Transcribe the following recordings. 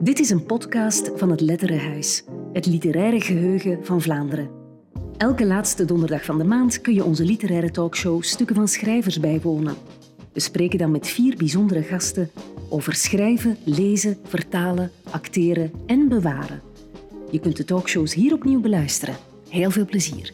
Dit is een podcast van het Letterenhuis, het literaire geheugen van Vlaanderen. Elke laatste donderdag van de maand kun je onze literaire talkshow Stukken van Schrijvers bijwonen. We spreken dan met vier bijzondere gasten over schrijven, lezen, vertalen, acteren en bewaren. Je kunt de talkshows hier opnieuw beluisteren. Heel veel plezier.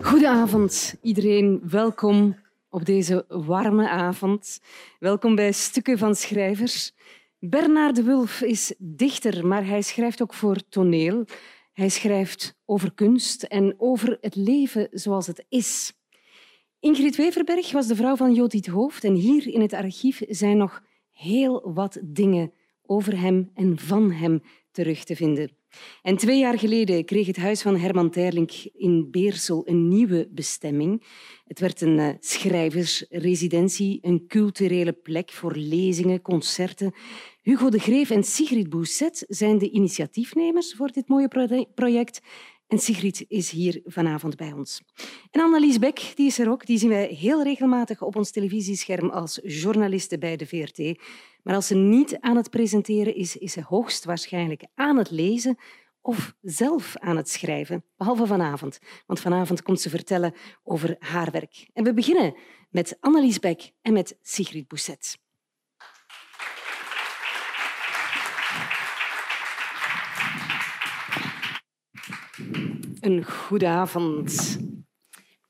Goedenavond iedereen, welkom op deze warme avond. Welkom bij Stukken van Schrijvers. Bernard de Wulf is dichter, maar hij schrijft ook voor toneel. Hij schrijft over kunst en over het leven zoals het is. Ingrid Weverberg was de vrouw van Jodit Hoofd en hier in het archief zijn nog heel wat dingen over hem en van hem terug te vinden. En twee jaar geleden kreeg het huis van Herman Terlink in Beersel een nieuwe bestemming. Het werd een uh, schrijversresidentie, een culturele plek voor lezingen, concerten. Hugo de Greef en Sigrid Bousset zijn de initiatiefnemers voor dit mooie project. En Sigrid is hier vanavond bij ons. En Annelies Beck die is er ook. Die zien wij heel regelmatig op ons televisiescherm als journaliste bij de VRT. Maar als ze niet aan het presenteren is, is ze hoogstwaarschijnlijk aan het lezen of zelf aan het schrijven. Behalve vanavond, want vanavond komt ze vertellen over haar werk. En we beginnen met Annelies Beck en met Sigrid Bousset. Een goede avond.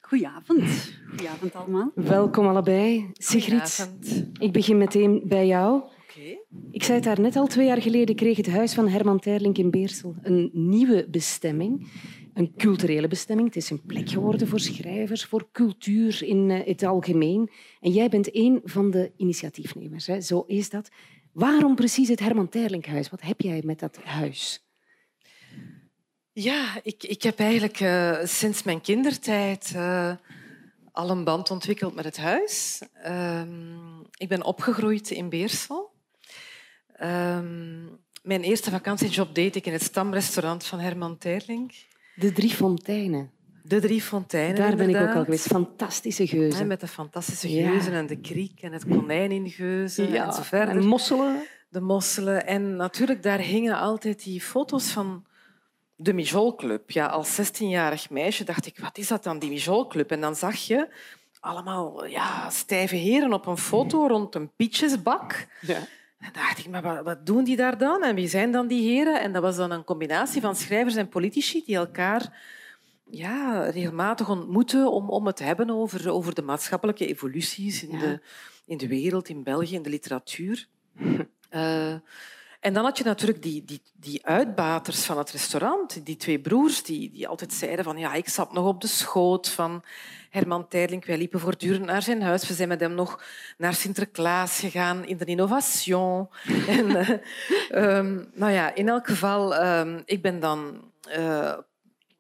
Goedenavond. Goedenavond allemaal. Welkom allebei. Sigrid, ik begin meteen bij jou. Okay. Ik zei het daar net al, twee jaar geleden kreeg het huis van Herman Terlink in Beersel een nieuwe bestemming. Een culturele bestemming. Het is een plek geworden voor schrijvers, voor cultuur in eh, het algemeen. En jij bent een van de initiatiefnemers. Hè? Zo is dat. Waarom precies het Herman Terlinkhuis? Wat heb jij met dat huis? Ja, ik, ik heb eigenlijk uh, sinds mijn kindertijd uh, al een band ontwikkeld met het huis. Um, ik ben opgegroeid in Beersel. Um, mijn eerste vakantiejob deed ik in het stamrestaurant van Herman Terling. De Drie Fonteinen. De Drie Fonteinen, Daar ben inderdaad. ik ook al geweest. Fantastische geuzen. Ja, met de fantastische geuzen ja. en de kriek en het konijn in geuzen ja. en zo verder. En mosselen. De mosselen. En natuurlijk, daar hingen altijd die foto's van de Mijolclub. Ja, als 16-jarig meisje dacht ik, wat is dat dan, die Mijolclub? En dan zag je allemaal ja, stijve heren op een foto rond een pietjesbak. Ja. En dacht ik, maar wat, wat, doen die daar dan? En wie zijn dan die heren? En dat was dan een combinatie van schrijvers en politici die elkaar ja, regelmatig ontmoeten om, om het te hebben over, over de maatschappelijke evoluties in, ja. de, in de wereld, in België, in de literatuur. uh, en dan had je natuurlijk die, die, die uitbaters van het restaurant, die twee broers, die, die altijd zeiden van ja, ik zat nog op de schoot van Herman Terlink. Wij liepen voortdurend naar zijn huis. We zijn met hem nog naar Sinterklaas gegaan in de Innovation. en, uh, um, nou ja, in elk geval, um, ik ben dan... Uh,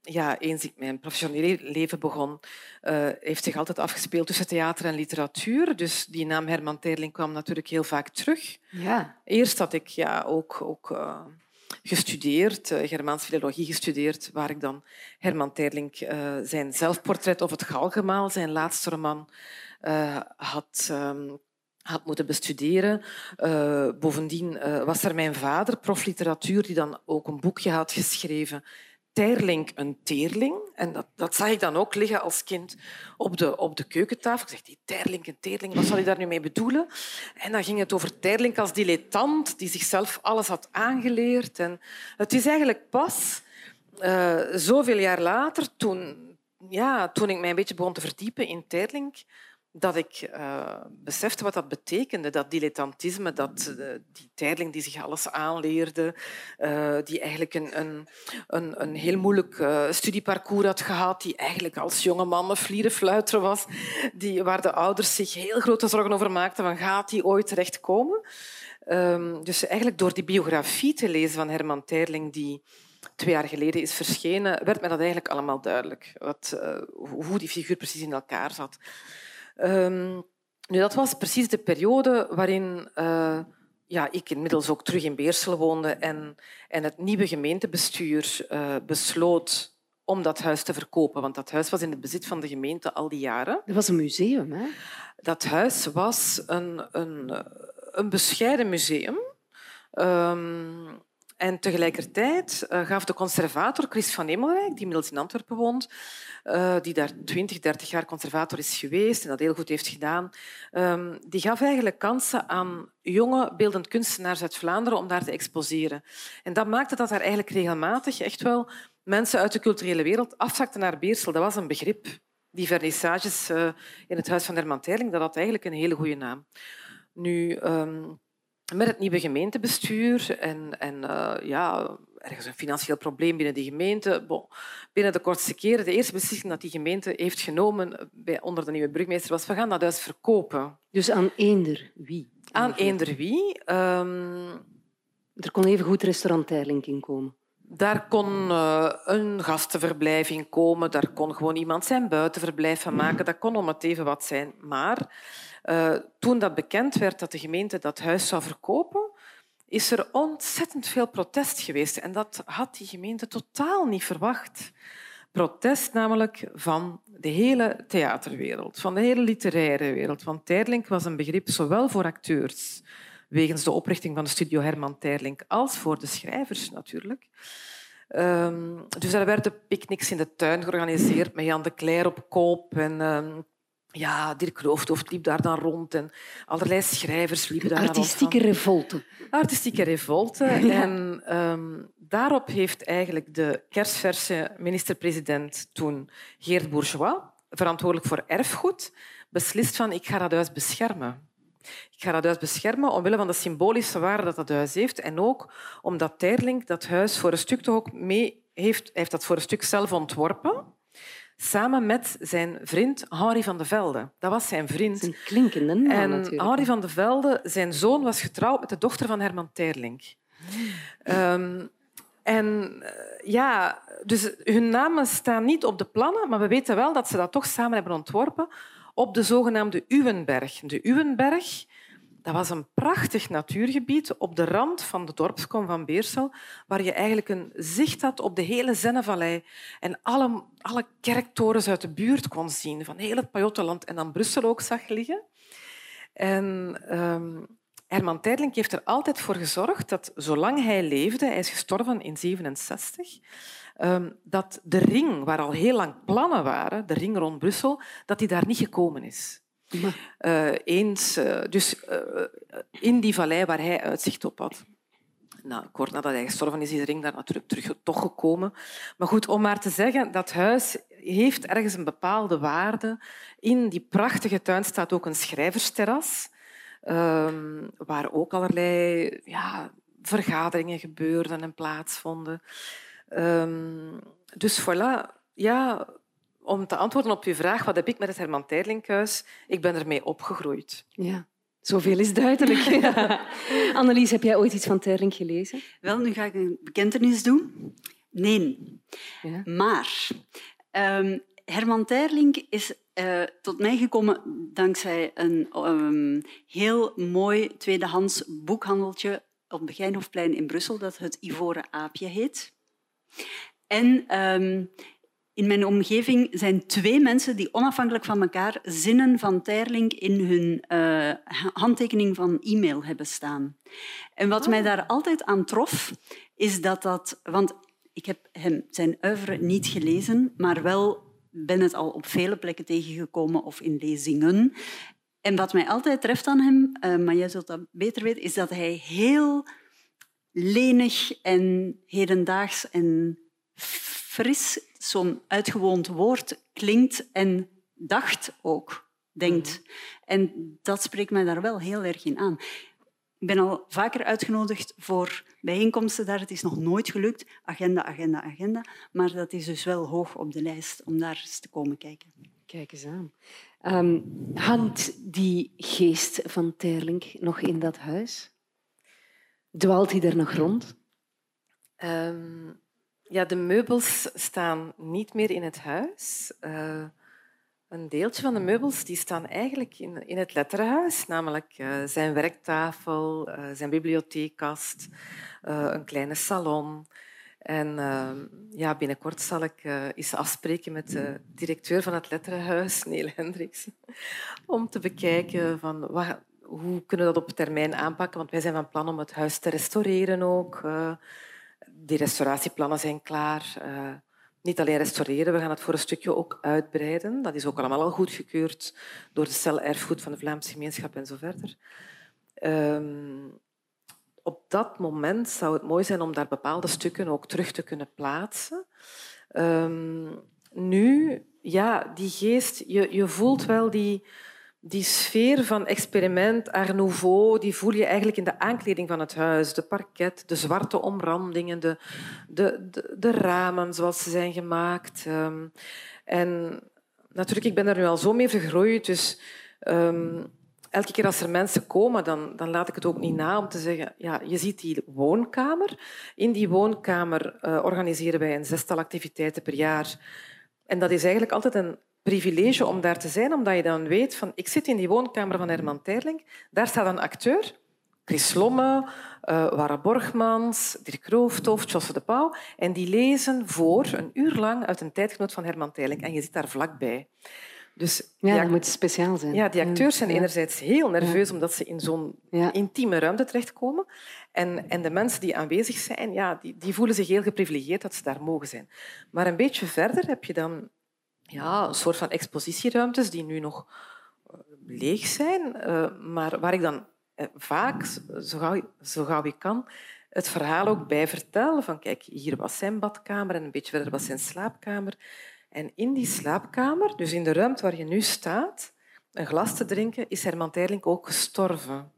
ja, eens ik mijn professionele leven begon, uh, heeft zich altijd afgespeeld tussen theater en literatuur. Dus die naam Herman Terling kwam natuurlijk heel vaak terug. Ja. Eerst had ik ja, ook, ook uh, gestudeerd, uh, Germaans filologie gestudeerd, waar ik dan Herman Terling zijn zelfportret of het Galgemaal, zijn laatste roman, had, um, had moeten bestuderen. Uh, bovendien uh, was er mijn vader, prof literatuur, die dan ook een boekje had geschreven Terling een teerling. En dat, dat zag ik dan ook liggen als kind op de, op de keukentafel. Ik zeg, die Terling een teerling, wat zal je daar nu mee bedoelen? En dan ging het over Terling als dilettant, die zichzelf alles had aangeleerd. En het is eigenlijk pas uh, zoveel jaar later, toen, ja, toen ik mij een beetje begon te verdiepen in Terling, dat ik uh, besefte wat dat betekende, dat dilettantisme, dat uh, die Terling die zich alles aanleerde, uh, die eigenlijk een, een, een, een heel moeilijk studieparcours had gehad, die eigenlijk als jonge man een vlierenfluiter was, die, waar de ouders zich heel grote zorgen over maakten van gaat hij ooit terechtkomen. Um, dus eigenlijk door die biografie te lezen van Herman Terling, die twee jaar geleden is verschenen, werd me dat eigenlijk allemaal duidelijk, wat, hoe die figuur precies in elkaar zat. Um, nu, dat was precies de periode waarin uh, ja, ik inmiddels ook terug in Beersel woonde en, en het nieuwe gemeentebestuur uh, besloot om dat huis te verkopen. Want dat huis was in het bezit van de gemeente al die jaren. Dat was een museum, hè? Dat huis was een, een, een bescheiden museum Ehm, en tegelijkertijd uh, gaf de conservator Chris van Emelrijk, die inmiddels in Antwerpen woont, uh, die daar 20, 30 jaar conservator is geweest en dat heel goed heeft gedaan, um, die gaf eigenlijk kansen aan jonge beeldend kunstenaars uit Vlaanderen om daar te exposeren. En dat maakte dat daar eigenlijk regelmatig echt wel mensen uit de culturele wereld afzakten naar Beersel. Dat was een begrip. Die vernissages uh, in het Huis van Herman Terling, dat had eigenlijk een hele goede naam. Nu... Um, met het nieuwe gemeentebestuur en, en uh, ja, ergens een financieel probleem binnen die gemeente. Bon, binnen de kortste keren, de eerste beslissing dat die gemeente heeft genomen bij, onder de nieuwe burgemeester was we gaan dat huis verkopen. Dus aan eender wie? Aan eender wie. Um, er kon even goed restaurant Terling in komen. Daar kon uh, een gastenverblijf in komen, daar kon gewoon iemand zijn buitenverblijf van maken, dat kon om het even wat zijn. Maar uh, toen dat bekend werd dat de gemeente dat huis zou verkopen, is er ontzettend veel protest geweest. En dat had die gemeente totaal niet verwacht. Protest namelijk van de hele theaterwereld, van de hele literaire wereld. Want Terlink was een begrip zowel voor acteurs, wegens de oprichting van de studio Herman Terlink, als voor de schrijvers natuurlijk. Um, dus er werden picknicks in de tuin georganiseerd met Jan de Cler op koop en um, ja, Dirk Roofdhoofd liep daar dan rond en allerlei schrijvers liepen daar Artistieke revolte. Artistieke revolte. En um, daarop heeft eigenlijk de kerstverse minister-president toen, Geert Bourgeois, verantwoordelijk voor erfgoed, beslist van ik ga dat huis beschermen. Ik ga dat huis beschermen omwille van de symbolische waarde dat dat huis heeft en ook omdat Terling dat huis voor een stuk toch ook mee heeft, heeft dat voor een stuk zelf ontworpen samen met zijn vriend Henri van de Velde. Dat was zijn vriend. Een klinkende naam en natuurlijk. Henri van de Velde, zijn zoon, was getrouwd met de dochter van Herman Terling. Um, en eh, ja, dus hun namen staan niet op de plannen, maar we weten wel dat ze dat toch samen hebben ontworpen op de zogenaamde Uwenberg. De Uwenberg dat was een prachtig natuurgebied op de rand van de dorpskom van Beersel, waar je eigenlijk een zicht had op de hele Zennevallei en alle, alle kerktorens uit de buurt kon zien, van heel het Pajottenland en dan Brussel ook zag liggen. En um, Herman Teirlink heeft er altijd voor gezorgd dat, zolang hij leefde, hij is gestorven in 67, um, dat de ring, waar al heel lang plannen waren, de ring rond Brussel, dat die daar niet gekomen is. Uh, eens, uh, dus uh, in die vallei waar hij uitzicht op had. Nou, kort nadat hij gestorven is, is ring daar natuurlijk terug gekomen. Maar goed, om maar te zeggen, dat huis heeft ergens een bepaalde waarde. In die prachtige tuin staat ook een schrijversterras, ehm, waar ook allerlei ja, vergaderingen gebeurden en plaatsvonden. Um, dus voilà, ja, om te antwoorden op uw vraag, wat heb ik met het Herman Teirlinkhuis? Ik ben ermee opgegroeid. Ja. Zoveel is duidelijk. Ja. Annelies, heb jij ooit iets van Terling gelezen? Wel, nu ga ik een bekentenis doen. Nee. Ja. Maar um, Herman Terling is uh, tot mij gekomen dankzij een um, heel mooi tweedehands boekhandeltje op het Begijnhofplein in Brussel, dat het Ivoren Aapje heet. En um, in mijn omgeving zijn twee mensen die onafhankelijk van elkaar zinnen van Terling in hun uh, handtekening van e-mail hebben staan. En wat mij daar altijd aan trof, is dat dat... Want ik heb hem zijn oeuvre niet gelezen, maar wel ben het al op vele plekken tegengekomen of in lezingen. En wat mij altijd treft aan hem, uh, maar jij zult dat beter weten, is dat hij heel lenig en hedendaags en fris zo'n uitgewoond woord klinkt en dacht ook, denkt. Mhm. En dat spreekt mij daar wel heel erg in aan. Ik ben al vaker uitgenodigd voor bijeenkomsten daar. Het is nog nooit gelukt. Agenda, agenda, agenda. Maar dat is dus wel hoog op de lijst om daar eens te komen kijken. Kijk eens aan. Um, hangt die geest van Terling nog in dat huis? Dwaalt hij er nog rond? Um, ja, de meubels staan niet meer in het huis. Uh, een deeltje van de meubels die staan eigenlijk in, in het letterenhuis, namelijk uh, zijn werktafel, uh, zijn bibliotheekkast, een kleine salon. En ja, binnenkort zal ik eens afspreken met de directeur van het letterenhuis, Neil Hendricks, om te bekijken van wat, hoe kunnen we dat op termijn aanpakken? Want wij zijn van plan om het huis te restaureren ook. Die restauratieplannen zijn klaar. Uh, niet alleen restaureren, we gaan het voor een stukje ook uitbreiden. Dat is ook allemaal al goedgekeurd door de cel erfgoed van de Vlaamse gemeenschap en zo verder. Um, op dat moment zou het mooi zijn om daar bepaalde stukken ook terug te kunnen plaatsen. Um, nu, ja, die geest, je, je voelt wel die, die sfeer van experiment, art nouveau, die voel je eigenlijk in de aankleding van het huis. De parket, de zwarte omrandingen, de, de, de, de ramen zoals ze zijn gemaakt. Um, en natuurlijk, ik ben er nu al zo mee vergroeid, dus um, elke keer als er mensen komen, dan, dan laat ik het ook niet na om te zeggen, ja, je ziet die woonkamer. In die woonkamer uh, organiseren wij een zestal activiteiten per jaar. En dat is eigenlijk altijd een privilege om daar te zijn, omdat je dan weet van ik zit in die woonkamer van Herman Terling, daar staat een acteur, Chris Lomme, uh, Wara Borgmans, Dirk Rooftoft, Josse de Pauw, en die lezen voor een uur lang uit een tijdgenoot van Herman Terling en je zit daar vlakbij. Dus ja, dat moet speciaal zijn. Ja, die acteurs zijn enerzijds heel nerveus omdat ze in zo'n intieme ruimte terechtkomen. En, en de mensen die aanwezig zijn, ja, die, die voelen zich heel geprivilegeerd dat ze daar mogen zijn. Maar een beetje verder heb je dan ja, een soort van expositieruimtes die nu nog eh, leeg zijn, uh, maar waar ik dan eh, vaak, zo gauw, zo gauw ik kan, het verhaal ook bij vertel. Van kijk, hier was zijn badkamer en een beetje verder was zijn slaapkamer. En in die slaapkamer, dus in de ruimte waar je nu staat, een glas te drinken, is Herman Teirlink ook gestorven.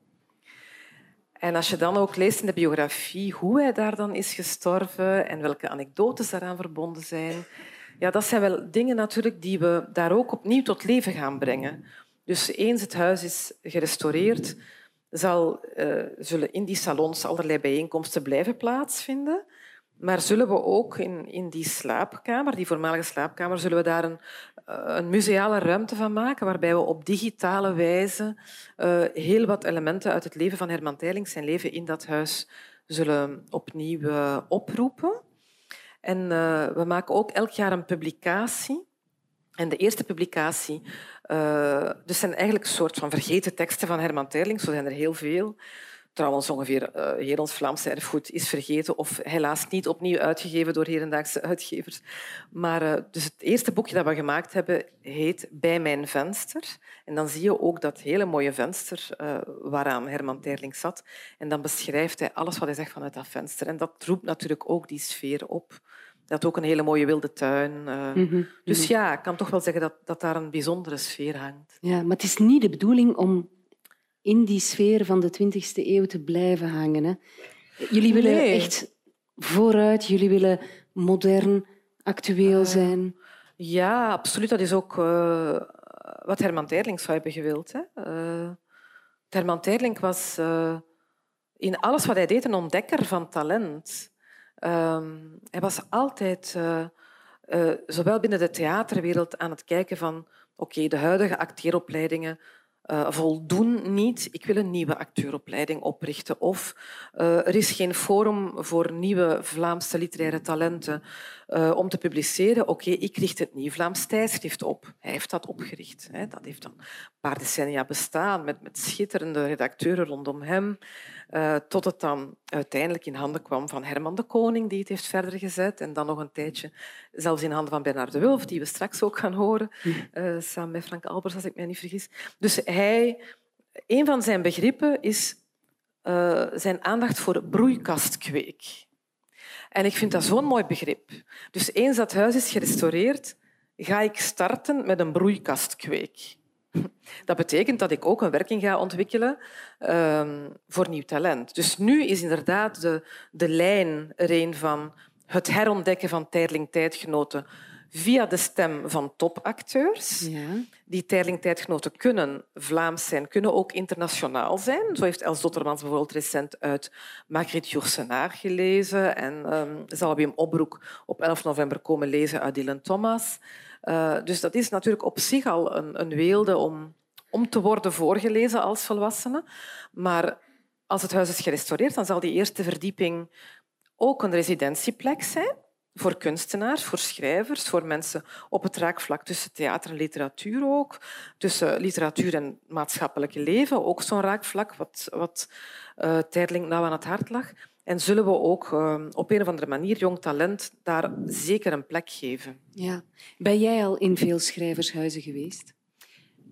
En als je dan ook leest in de biografie hoe hij daar dan is gestorven en welke anekdotes daaraan verbonden zijn, ja, dat zijn wel dingen natuurlijk die we daar ook opnieuw tot leven gaan brengen. Dus eens het huis is gerestaureerd, zal, uh, zullen in die salons allerlei bijeenkomsten blijven plaatsvinden. Maar zullen we ook in, in die slaapkamer, die voormalige slaapkamer, zullen we daar een, eh, een museale ruimte van maken waarbij we op digitale wijze uh, heel wat elementen uit het leven van Herman Teylings, zijn leven in dat huis, zullen opnieuw oproepen. En we maken ook elk jaar een publicatie. En de eerste publicatie, dus zijn eigenlijk een soort van vergeten teksten van Herman Teylings, zo zijn er heel veel. Trouwens, ongeveer uh, heel ons Vlaamse erfgoed is vergeten of helaas niet opnieuw uitgegeven door hedendaagse uitgevers. Maar uh, dus het eerste boekje dat we gemaakt hebben heet Bij mijn venster. En dan zie je ook dat hele mooie venster uh, waaraan Herman Terling zat. En dan beschrijft hij alles wat hij zegt vanuit dat venster. En dat roept natuurlijk ook die sfeer op. Dat ook een hele mooie wilde tuin. Mm -hmm. Dus ja, ik kan toch wel zeggen dat, dat daar een bijzondere sfeer hangt. Ja, maar het is niet de bedoeling om in die sfeer van de 20e eeuw te blijven hangen. Hè. Jullie willen echt vooruit, jullie willen modern, actueel eh, zijn. ja, absoluut. Dat is ook uh, wat Herman Terling zou hebben gewild. Hè. Uh, Herman Terling was in alles wat hij deed een ontdekker van talent. Ehm, hij was altijd, zowel binnen de theaterwereld, aan het kijken van oké, de huidige acteeropleidingen uh, voldoen niet. Ik wil een nieuwe acteuropleiding oprichten. Of uh, er is geen forum voor nieuwe Vlaamse literaire talenten uh, om te publiceren. Oké, okay, ik richt het Nieuw Vlaams tijdschrift op. Hij heeft dat opgericht. Hè. Dat heeft dan een paar decennia bestaan met, met schitterende redacteuren rondom hem. Uh, tot het dan uiteindelijk in handen kwam van Herman de Koning, die het heeft verder gezet. En dan nog een tijdje zelfs in handen van Bernard de Wulf, die we straks ook gaan horen, uh, samen met Frank Albers, als ik mij niet vergis. Dus hij, een van zijn begrippen is uh, zijn aandacht voor broeikastkweek. En ik vind dat zo'n mooi begrip. Dus eens dat huis is gerestaureerd, ga ik starten met een broeikastkweek. Dat betekent dat ik ook een werking ga ontwikkelen um, voor nieuw talent. Dus nu is inderdaad de, de lijn er van het herontdekken van Terling-tijdgenoten via de stem van topacteurs. Ja. Die Terling-tijdgenoten kunnen Vlaams zijn, kunnen ook internationaal zijn. Zo heeft Els Dottermans bijvoorbeeld recent uit Margriet Joursenaar gelezen en um, zal Wim Opbroek op 11 november komen lezen uit Dylan Thomas. Uh, dus dat is natuurlijk op zich al een, een weelde om, om te worden voorgelezen als volwassene. Maar als het huis is gerestaureerd, dan zal die eerste verdieping ook een residentieplek zijn voor kunstenaars, voor schrijvers, voor mensen op het raakvlak tussen theater en literatuur ook, tussen literatuur en maatschappelijke leven, ook zo'n raakvlak wat, wat uh, Terling nou aan het hart lag. En zullen we ook uh, op een of andere manier jong talent daar zeker een plek geven. Ja. Ben jij al in veel schrijvershuizen geweest?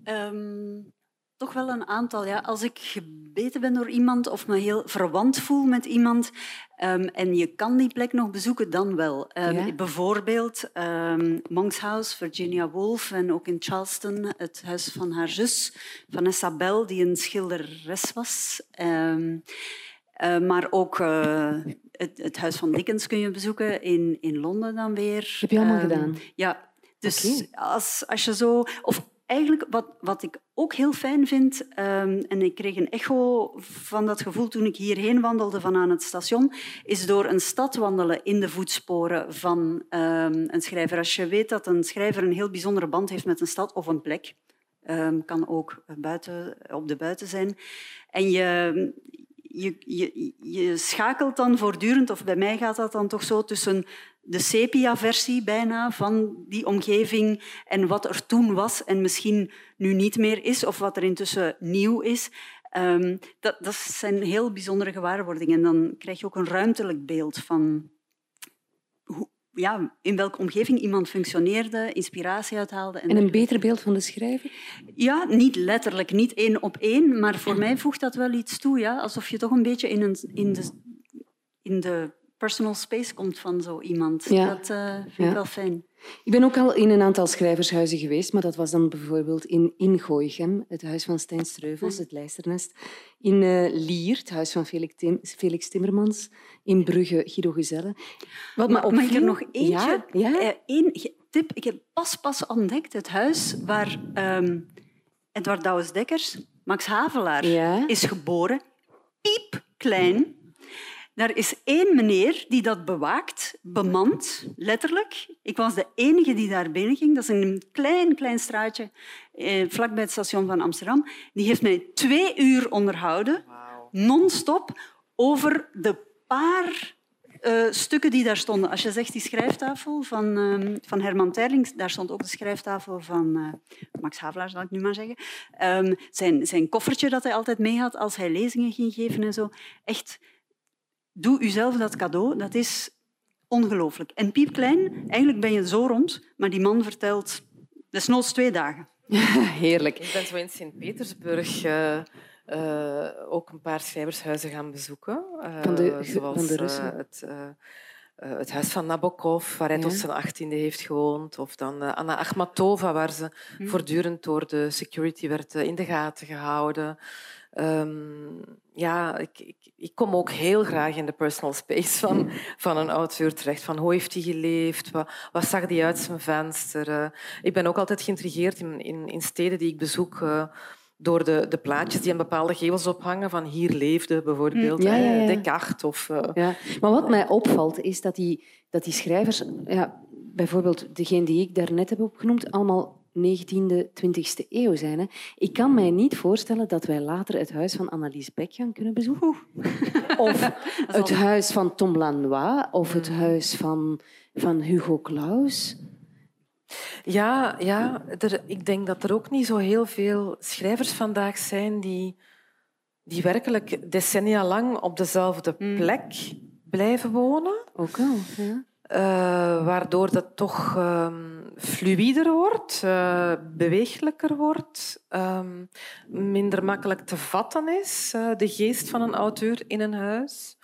Um, toch wel een aantal. Ja. Als ik gebeten ben door iemand of me heel verwant voel met iemand um, en je kan die plek nog bezoeken, dan wel. Um, ja. Bijvoorbeeld um, Monk's House, Virginia Woolf en ook in Charleston het huis van haar zus, Vanessa Bell, die een schilderes was. Uh, maar ook uh, het, het, huis van Dickens kun je bezoeken in, in Londen dan weer. Heb je allemaal gedaan? Ja, dus okay. als, als je zo... Of eigenlijk wat, wat ik ook heel fijn vind, um, en ik kreeg een echo van dat gevoel toen ik hierheen wandelde van aan het station, is door een stad wandelen in de voetsporen van um, een schrijver. Als je weet dat een schrijver een heel bijzondere band heeft met een stad of een plek, um, kan ook buiten, op de buiten zijn, en je, je, je schakelt dan voortdurend, of bij mij gaat dat dan toch zo tussen de sepia-versie bijna van die omgeving en wat er toen was en misschien nu niet meer is, of wat er intussen nieuw is. Um, dat, dat zijn heel bijzondere gewaarwordingen. En dan krijg je ook een ruimtelijk beeld van hoe, ja, in welke omgeving iemand functioneerde, inspiratie uithaalde. En, en een beter beeld van de schrijver? Ja, niet letterlijk, niet één op één, maar voor mij voegt dat wel iets toe. Ja? Alsof je toch een beetje in, een, in, de, in de personal space komt van zo iemand. Ja. Dat uh, vind ja. ik wel fijn. Ik ben ook al in een aantal schrijvershuizen geweest, maar dat was dan bijvoorbeeld in Ingooichem, het huis van Stijn Streuvels, hm. het Lijsternest. In uh, Lier, het huis van Felix, Tim Felix, Timmermans. In Brugge, Guido Gezelle. Wat maar, mag ik er nog eentje? Ja? ja? Uh, één tip. Ik heb pas pas ontdekt het huis waar um, Edward Douwes-Dekkers, Max Havelaar, is geboren. Piep klein er is één meneer die dat bewaakt, bemand, letterlijk. Ik was de enige die daar binnen ging. Dat is een klein, klein straatje eh, vlakbij het station van Amsterdam. Die heeft mij twee uur onderhouden, wow. non-stop, over de paar uh, stukken die daar stonden. Als je zegt die schrijftafel van, uh, van Herman Terling, daar stond ook de schrijftafel van uh, Max Havelaar, zal ik nu maar zeggen. Um, zijn, zijn koffertje dat hij altijd mee had als hij lezingen ging geven en zo. Echt doe uzelf dat cadeau. Dat is ongelooflijk. En piepklein, eigenlijk ben je zo rond, maar die man vertelt desnoods twee dagen. Heerlijk. Ik ben zo in Sint-Petersburg uh, uh, ook een paar schrijvershuizen gaan bezoeken. Uh, van de, zoals van de Russen? het, het huis van Nabokov, waar hij ja. tot zijn achttiende heeft gewoond. Of dan Anna Akhmatova, waar ze hm. voortdurend door de security werd in de gaten gehouden. Um, ja, ik, ik, ik, kom ook heel graag in de personal space van, van een auteur terecht. Van hoe heeft hij geleefd? Wat, wat zag hij uit zijn venster? Uh, ik ben ook altijd geïntrigeerd in, in, in steden die ik bezoek... Uh, door de, de plaatjes die aan bepaalde gevels ophangen, van hier leefde bijvoorbeeld ja, ja, ja. Descartes. Of, uh... ja. Maar wat mij opvalt, is dat die, dat die schrijvers, ja, bijvoorbeeld degene die ik daarnet heb opgenoemd, allemaal 19e, 20e eeuw zijn. Hè. Ik kan mij niet voorstellen dat wij later het huis van Annelies Beck gaan kunnen bezoeken. of het huis van Tom Lanois, of het huis van, van Hugo Claus. Ja, ja er, ik denk dat er ook niet zo heel veel schrijvers vandaag zijn die, die werkelijk decennia lang op dezelfde hmm. plek blijven wonen. Ook wel, ja. Uh, waardoor dat toch uh, fluider wordt, uh, beweeglijker wordt, um, minder makkelijk te vatten is, uh, de geest van een auteur in een huis.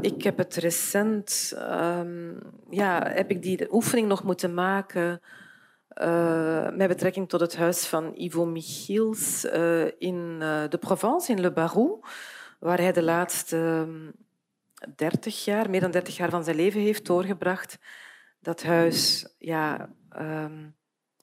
ik heb het recent, um, ja, heb ik die oefening nog moeten maken met betrekking tot het huis van Ivo Michiels in de Provence, in Le Barou, waar hij de laatste 30 jaar, meer dan 30 jaar van zijn leven heeft doorgebracht. Dat huis ja, um,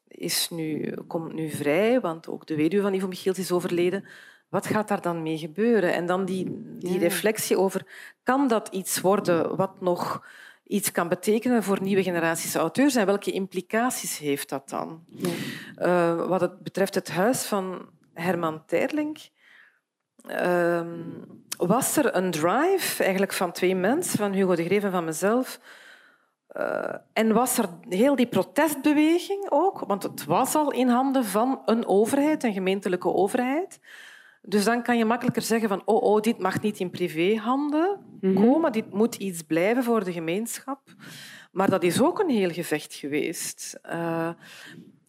is nu, komt nu vrij, want ook de weduwe van Ivo Michiels is overleden. Wat gaat daar dan mee gebeuren? En dan die, die reflectie over, kan dat iets worden wat nog iets kan betekenen voor nieuwe generaties auteurs en welke implicaties heeft dat dan? Ja. Uh, wat het betreft het huis van Herman Terling, um, was er een drive eigenlijk van twee mensen, van Hugo de Greef en van mezelf, uh, en was er heel die protestbeweging ook, want het was al in handen van een overheid, een gemeentelijke overheid. Dus dan kan je makkelijker zeggen van oh, oh dit mag niet in privéhanden mhm. komen, dit moet iets blijven voor de gemeenschap. Maar dat is ook een heel gevecht geweest. Uh,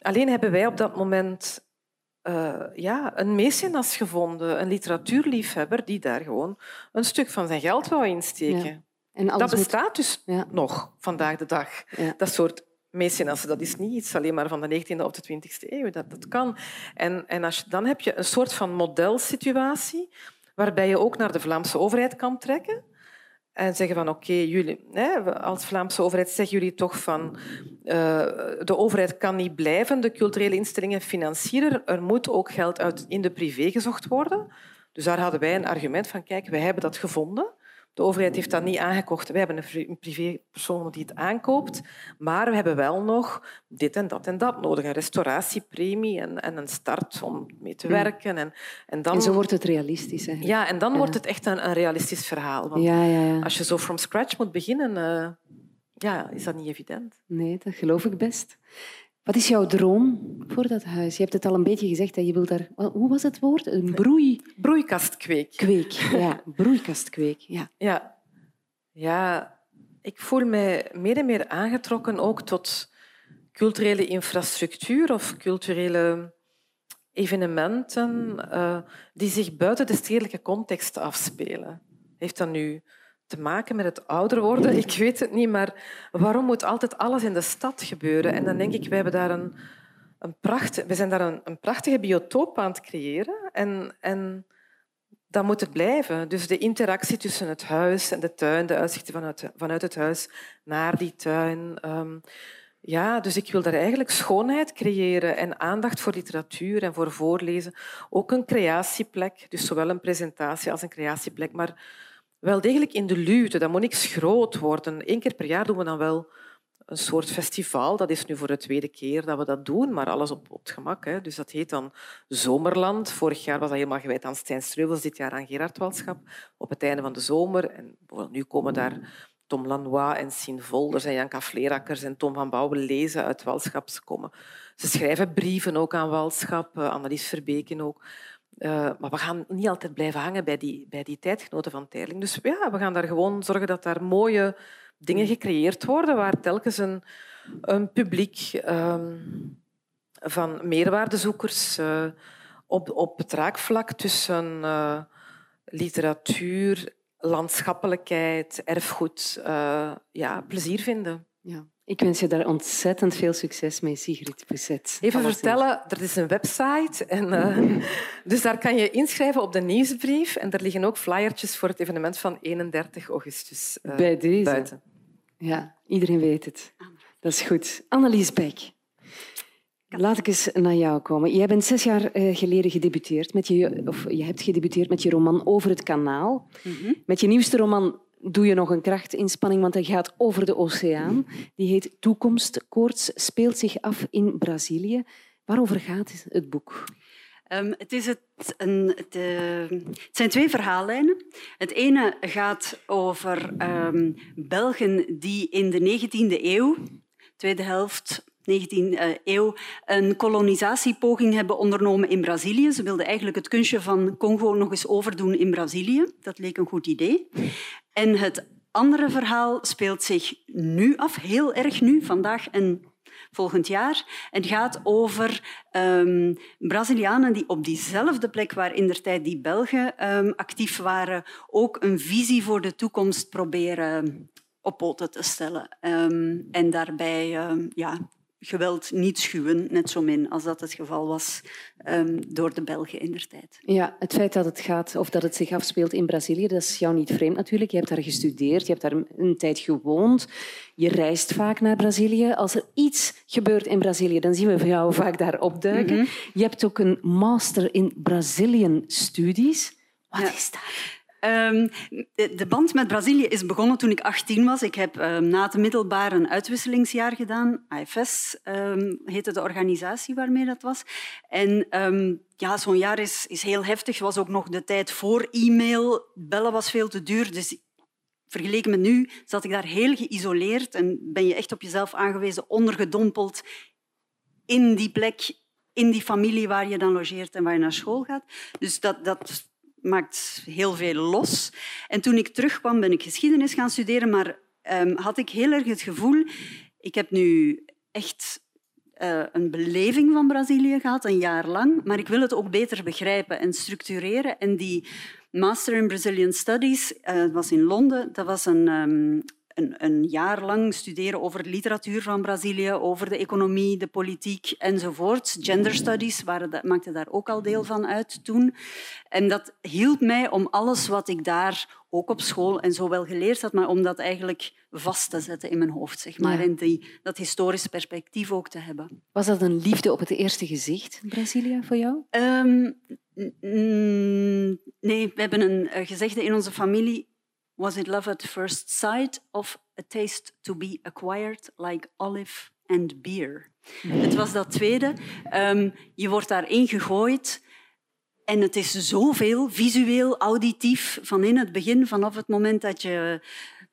alleen hebben wij op dat moment uh, ja, een mecenas gevonden, een literatuurliefhebber die daar gewoon een stuk van zijn geld wou insteken. En dat bestaat dus nog vandaag de dag. Dat soort mecenassen, dat is niet iets alleen maar van de 19e of de 20e eeuw. Dat, dat kan. En, en als je, dan heb je een soort van modelsituatie waarbij je ook naar de Vlaamse overheid kan trekken en zeggen van oké, jullie, als Vlaamse overheid zeggen jullie toch van uh, de overheid kan niet blijven de culturele instellingen financieren. Er moet ook geld uit in de privé gezocht worden. Dus daar hadden wij een argument van kijk, wij hebben dat gevonden. De overheid heeft dat niet aangekocht. Wij hebben een privépersoon die het aankoopt. Maar we hebben wel nog dit en dat en dat nodig. Een restauratiepremie en, en een start om mee te werken. En, en, dan... en zo wordt het realistisch. Ja, en dan wordt het echt een, een realistisch verhaal. Want ja, ja, ja. Als je zo from scratch moet beginnen, uh, ja, is dat niet evident. Nee, dat geloof ik best. Wat is jouw droom voor dat huis? Je hebt het al een beetje gezegd. Hè? Je wilt daar, hoe was het woord? Een broei... Broeikastkweek. Kweek, ja. Broeikastkweek, ja. ja. Ja, ik voel mij meer en meer aangetrokken ook tot culturele infrastructuur of culturele evenementen uh, die zich buiten de stedelijke context afspelen. Heeft dat nu te maken met het ouder worden? Ik weet het niet, maar waarom moet altijd alles in de stad gebeuren? En dan denk ik, wij hebben daar een, een pracht, we zijn daar een, een prachtige biotoop aan het creëren. En, en dat moet het blijven. Dus de interactie tussen het huis en de tuin, de uitzichten vanuit, vanuit het huis naar die tuin. Ehm, ja, dus ik wil daar eigenlijk schoonheid creëren en aandacht voor literatuur en voor voorlezen. Ook een creatieplek, dus zowel een presentatie als een creatieplek, maar wel degelijk in de luwte. Dat moet niks groot worden. Eén keer per jaar doen we dan wel een soort festival. Dat is nu voor de tweede keer dat we dat doen, maar alles op, het gemak. Hè. Dus dat heet dan Zomerland. Vorig jaar was dat helemaal gewijd aan Stijn Streuvels, dit jaar aan Gerard Walschap. Op het einde van de zomer. En nu komen daar Tom Lanois en Sien Volders en Janka Vleerakkers en Tom van Bouwen lezen uit Walschap. Ze, komen. Ze schrijven brieven ook aan Walschap, eh, Annelies Verbeken ook. Uh, maar we gaan niet altijd blijven hangen bij die, bij die tijdgenoten van Terling. Dus ja, we gaan daar gewoon zorgen dat daar mooie dingen gecreëerd worden waar telkens een, een publiek um, van meerwaardezoekers uh, op, op het raakvlak tussen uh, literatuur, landschappelijkheid, erfgoed ja, plezier vinden. Ja. Ik wens je daar ontzettend veel succes mee, Sigrid Pousset. Even vertellen, er is een website. En, uh, dus daar kan je inschrijven op de nieuwsbrief. En er liggen ook flyertjes voor het evenement van 31 augustus uh, Bij deze. buiten. Ja, iedereen weet het. Dat is goed. Annelies Beck. Laat ik eens naar jou komen. Jij bent zes jaar eh, geleden gedebuteerd met je, of je hebt gedebuteerd met je roman Over het Kanaal. Mhm. Met je nieuwste roman doe je nog een krachtinspanning, want hij gaat over de oceaan. Die heet Toekomstkoorts, speelt zich af in Brazilië. Waarover gaat het boek? Um, het, is het, een, het, zijn twee verhaallijnen. Het ene gaat over um, Belgen die in de 19e eeuw, tweede helft 19e eh, eeuw een kolonisatiepoging hebben ondernomen in Brazilië. Ze wilden eigenlijk het kunstje van Congo nog eens overdoen in Brazilië. Dat leek een goed idee. En het andere verhaal speelt zich nu af, heel erg nu, vandaag en volgend jaar. En gaat over um, Brazilianen die op diezelfde plek waar in der tijd die Belgen um, actief waren, ook een visie voor de toekomst proberen op poten te stellen. Um, en daarbij ja, geweld niet schuwen, net zo min als dat het geval was um, door de Belgen in der tijd. Ja, het feit dat het gaat of dat het zich afspeelt in Brazilië, dat is jou niet vreemd natuurlijk. Je hebt daar gestudeerd, je hebt daar een tijd gewoond. Je reist vaak naar Brazilië. Als er iets gebeurt in Brazilië, dan zien we jou vaak daar opduiken. Mm Je hebt ook een master in Brazilian Studies. Wat is dat? Um, de band met Brazilië is begonnen toen ik 18 was. Ik heb um, na het middelbaar een uitwisselingsjaar gedaan. AFS ehm, heette de organisatie waarmee dat was. En ja, zo'n jaar is, is heel heftig. Was ook nog de tijd voor e-mail. Bellen was veel te duur. Dus vergeleken met nu zat ik daar heel geïsoleerd en ben je echt op jezelf aangewezen, ondergedompeld in die plek, in die familie waar je dan logeert en waar je naar school gaat. Dus dat, dat maakt heel veel los. En toen ik terugkwam, ben ik geschiedenis gaan studeren, maar um, had ik heel erg het gevoel, ik heb nu echt uh, een beleving van Brazilië gehad, een jaar lang, maar ik wil het ook beter begrijpen en structureren. En die Master in Brazilian Studies uh, was in Londen. Dat was een, um, een, een, jaar lang studeren over de literatuur van Brazilië, over de economie, de politiek enzovoort. Gender studies waren, maakte daar ook al deel van uit toen. En dat hielp mij om alles wat ik daar ook op school en zo wel geleerd had, maar om dat eigenlijk vast te zetten in mijn hoofd, zeg maar, en die, dat historisch perspectief ook te hebben. Was dat een liefde op het eerste gezicht, Brazilië, voor jou? Um, nee, we hebben een uh, gezegde in onze familie. Was it love at first sight of a taste to be acquired like olive and beer? Het was dat tweede. Um, je wordt daarin gegooid en het is zoveel, visueel, auditief, van in het begin, vanaf het moment dat je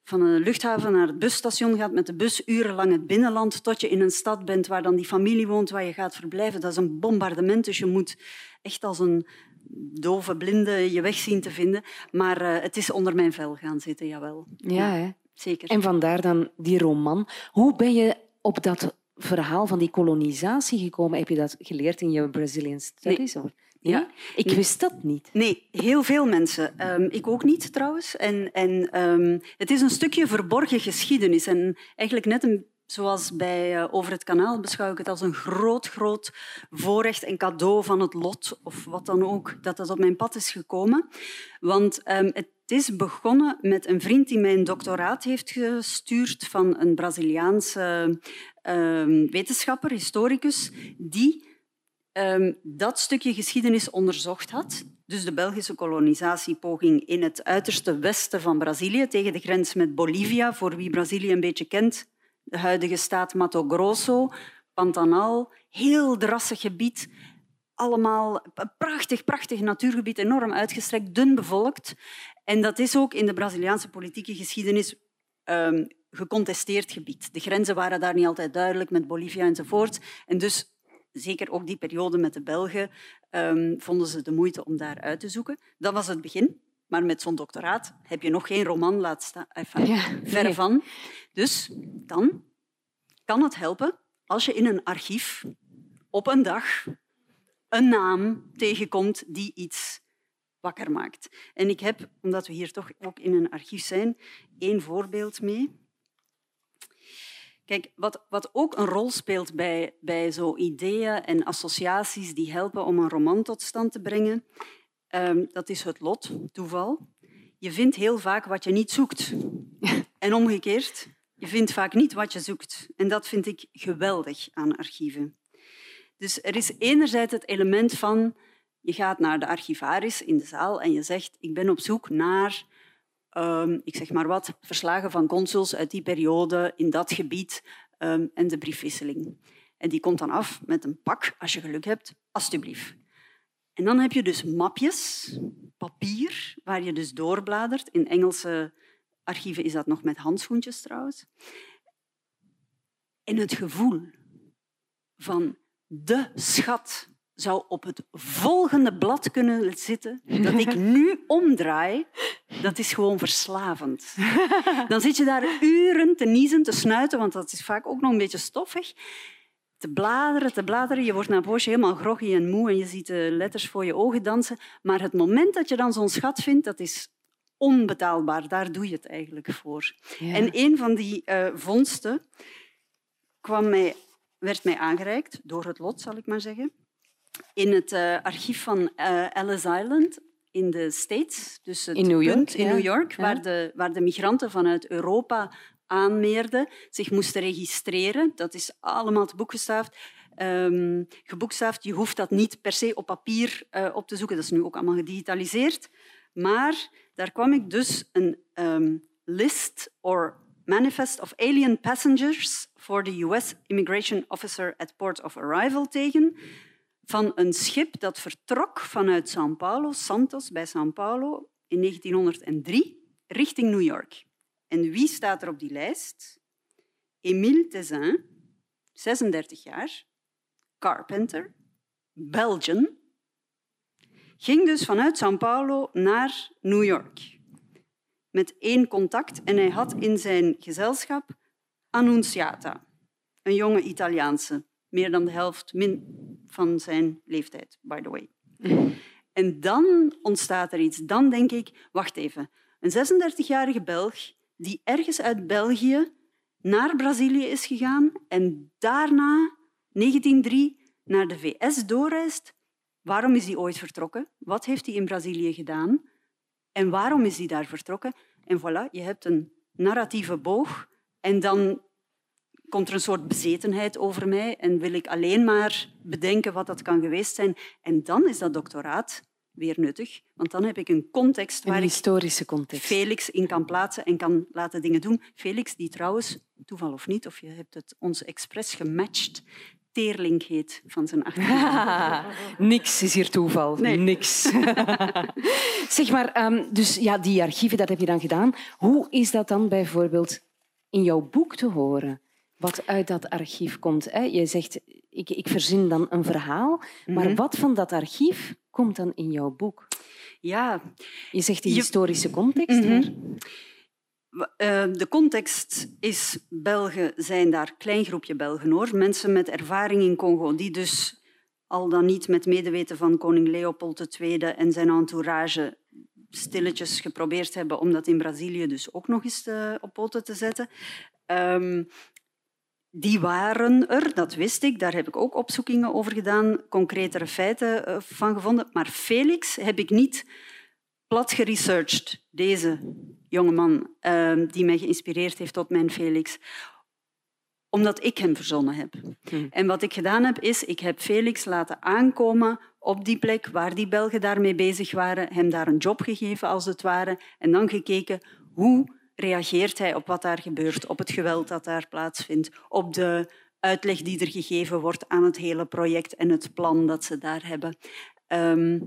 van een luchthaven naar het busstation gaat met de bus urenlang het binnenland tot je in een stad bent waar dan die familie woont waar je gaat verblijven. Dat is een bombardement, dus je moet echt als een dove blinde je weg zien te vinden. Maar uh, het is onder mijn vel gaan zitten, jawel. Ja, hè? zeker. En vandaar dan die roman. Hoe ben je op dat verhaal van die kolonisatie gekomen? Heb je dat geleerd in je Brazilian Studies? Nee. Ja, ik wist dat niet. Nee, heel veel mensen. Um, ik ook niet trouwens. En, en um, het is een stukje verborgen geschiedenis. En eigenlijk net een, zoals bij uh, Over het Kanaal beschouw ik het als een groot, groot voorrecht en cadeau van het lot, of wat dan ook, dat dat op mijn pad is gekomen. Want um, het is begonnen met een vriend die mij een doctoraat heeft gestuurd van een Braziliaanse wetenschapper, historicus, die um, dat stukje geschiedenis onderzocht had. Dus de Belgische kolonisatiepoging in het uiterste westen van Brazilië, tegen de grens met Bolivia, voor wie Brazilië een beetje kent. De huidige staat Mato Grosso, Pantanal, heel drassig gebied. Allemaal prachtig, prachtig natuurgebied, enorm uitgestrekt, dun bevolkt. En dat is ook in de Braziliaanse politieke geschiedenis um, gecontesteerd gebied. De grenzen waren daar niet altijd duidelijk met Bolivia enzovoort. En dus zeker ook die periode met de Belgen, um, vonden ze de moeite om daar uit te zoeken. Dat was het begin. Maar met zo'n doctoraat heb je nog geen roman laten staan. Enfin, ja, van. Dus dan kan het helpen als je in een archief op een dag een naam tegenkomt die iets wakker maakt. En ik heb, omdat we hier toch ook in een archief zijn, één voorbeeld mee. Kijk, wat, wat ook een rol speelt bij, bij zo ideeën en associaties die helpen om een roman tot stand te brengen, um, dat is het lot, toeval. Je vindt heel vaak wat je niet zoekt. En omgekeerd, je vindt vaak niet wat je zoekt. En dat vind ik geweldig aan archieven. Dus er is enerzijds het element van je gaat naar de archivaris in de zaal en je zegt ik ben op zoek naar um, ik zeg maar wat, verslagen van consuls uit die periode in dat gebied um, en de briefwisseling. En die komt dan af met een pak, als je geluk hebt, alstublieft. En dan heb je dus mapjes, papier, waar je dus doorbladert. In Engelse archieven is dat nog met handschoentjes trouwens. En het gevoel van de schat zou op het volgende blad kunnen zitten dat ik nu omdraai, dat is gewoon verslavend. Dan zit je daar uren te niezen, te snuiten, want dat is vaak ook nog een beetje stoffig. Te bladeren, te bladeren. Je wordt na een poosje helemaal groggy en moe en je ziet de letters voor je ogen dansen. Maar het moment dat je dan zo'n schat vindt, dat is onbetaalbaar. Daar doe je het eigenlijk voor. En een van die uh, vondsten kwam mij, werd mij aangereikt, door het lot zal ik maar zeggen in het uh, archief van uh, Ellis Island in de States, dus het in New York, punt in New York waar, de, waar de migranten vanuit Europa aanmeerden, zich moesten registreren. Dat is allemaal te. Um, geboekstaafd. Je hoeft dat niet per se op papier uh, op te zoeken. Dat is nu ook allemaal gedigitaliseerd. Maar daar kwam ik dus een um, list or manifest of alien passengers for the US Immigration Officer at Port of Arrival tegen van een schip dat vertrok vanuit São Paulo, Santos bij São Paulo, in 1903 richting New York. En wie staat er op die lijst? Émile Tezin, 36 jaar, carpenter, Belgian, ging dus vanuit São Paulo naar New York. Met één contact en hij had in zijn gezelschap Annunziata, een jonge Italiaanse, meer dan de helft min van zijn leeftijd, by the way. En dan ontstaat er iets. Dan denk ik, wacht even, een 36-jarige Belg die ergens uit België naar Brazilië is gegaan en daarna, 1903, naar de VS doorreist. Waarom is hij ooit vertrokken? Wat heeft hij in Brazilië gedaan? En waarom is hij daar vertrokken? En voilà, je hebt een narratieve boog en dan komt er een soort bezetenheid over mij en wil ik alleen maar bedenken wat dat kan geweest zijn. En dan is dat doctoraat weer nuttig, want dan heb ik een context waar een historische context. Felix in kan plaatsen en kan laten dingen doen. Felix, die trouwens, toeval of niet, of je hebt het ons expres gematcht, Teerlink heet van zijn achternaam. Niks is hier toeval. Nee. Niks. zeg maar, um, dus ja, die archieven, dat heb je dan gedaan. Hoe is dat dan bijvoorbeeld in jouw boek te horen? Wat uit dat archief komt. Hè? Je zegt, ik, ik verzin dan een verhaal, maar mhm. wat van dat archief komt dan in jouw boek? Ja. Je zegt de historische context. Eh, de context is, Belgen zijn daar, klein groepje Belgen hoor, mensen met ervaring in Congo, die dus al dan niet met medeweten van koning Leopold II en zijn entourage stilletjes geprobeerd hebben om dat in Brazilië dus ook nog eens uh, op poten te zetten. Um, die waren er, dat wist ik. Daar heb ik ook opzoekingen over gedaan, concretere feiten eh, van gevonden. Maar Felix heb ik niet plat geresearched, deze jonge man ehm, die mij geïnspireerd heeft tot mijn Felix omdat ik hem verzonnen heb. Hm. En wat ik gedaan heb, is ik heb Felix laten aankomen op die plek waar die Belgen daarmee bezig waren, hem daar een job gegeven als het ware, en dan gekeken hoe reageert hij op wat daar gebeurt, op het geweld dat daar plaatsvindt, op de uitleg die er gegeven wordt aan het hele project en het plan dat ze daar hebben. Ehm,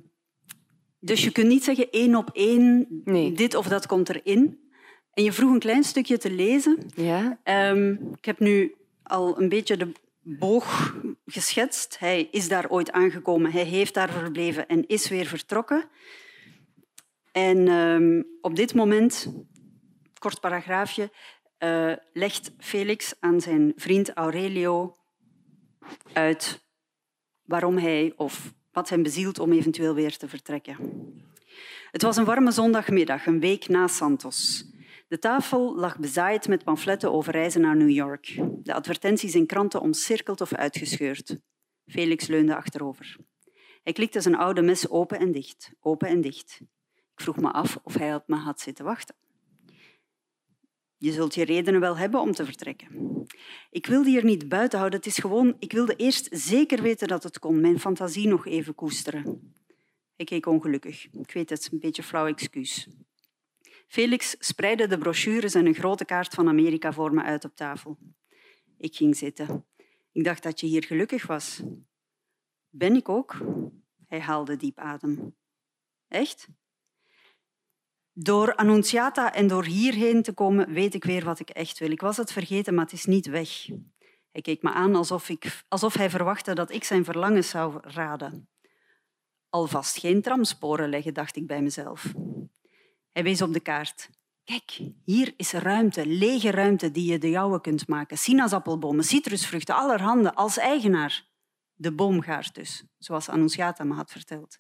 dus je kunt niet zeggen één op één, nee. dit of dat komt erin. En je vroeg een klein stukje te lezen. Ja. Um, ik heb nu al een beetje de boog geschetst. Hij is daar ooit aangekomen, hij heeft daar verbleven en is weer vertrokken. En um, op dit moment, kort paragraafje, uh, legt Felix aan zijn vriend Aurelio uit waarom hij of wat hem bezielt om eventueel weer te vertrekken. Het was een warme zondagmiddag, een week na Santos. De tafel lag bezaaid met pamfletten over reizen naar New York. De advertenties in kranten omcirkeld of uitgescheurd. Felix leunde achterover. Hij klikte zijn oude mes open en dicht, open en dicht. Ik vroeg me af of hij op me had zitten wachten. Je zult je redenen wel hebben om te vertrekken. Ik wilde hier niet buiten houden. Het is gewoon, ik wilde eerst zeker weten dat het kon, mijn fantasie nog even koesteren. Ik keek ongelukkig. Ik weet het, een beetje flauw excuus. Felix spreidde de brochures en een grote kaart van Amerika voor me uit op tafel. Ik ging zitten. Ik dacht dat je hier gelukkig was. Ben ik ook? Hij haalde diep adem. Echt? Door Annunciata en door hierheen te komen, weet ik weer wat ik echt wil. Ik was het vergeten, maar het is niet weg. Hij keek me aan alsof, ik, alsof hij verwachtte dat ik zijn verlangens zou raden. Alvast geen tramsporen leggen, dacht ik bij mezelf. Hij wees op de kaart. Kijk, hier is ruimte, lege ruimte die je de jouwe kunt maken. Sinaasappelbomen, citrusvruchten, allerhande, als eigenaar. De boomgaard dus, zoals Annunciata me had verteld.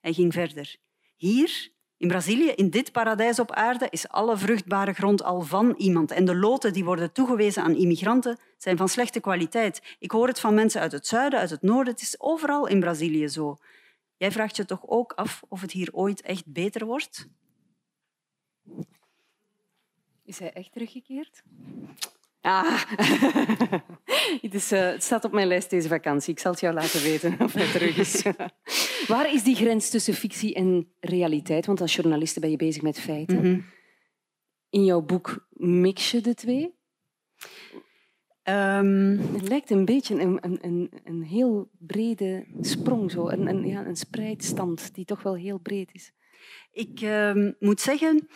Hij ging verder. Hier in Brazilië, in dit paradijs op aarde, is alle vruchtbare grond al van iemand. En de loten die worden toegewezen aan immigranten zijn van slechte kwaliteit. Ik hoor het van mensen uit het zuiden, uit het noorden. Het is overal in Brazilië zo. Jij vraagt je toch ook af of het hier ooit echt beter wordt? Is hij echt teruggekeerd? Ah, het, is, uh, het staat op mijn lijst deze vakantie. Ik zal het jou laten weten of hij terug is. Waar is die grens tussen fictie en realiteit? Want als journaliste ben je bezig met feiten. Mhm. In jouw boek mix je de twee? Um, het lijkt een beetje een, een, een, een heel brede sprong, zo. Een, een, ja, een spreidstand die toch wel heel breed is. Ik uh, moet zeggen,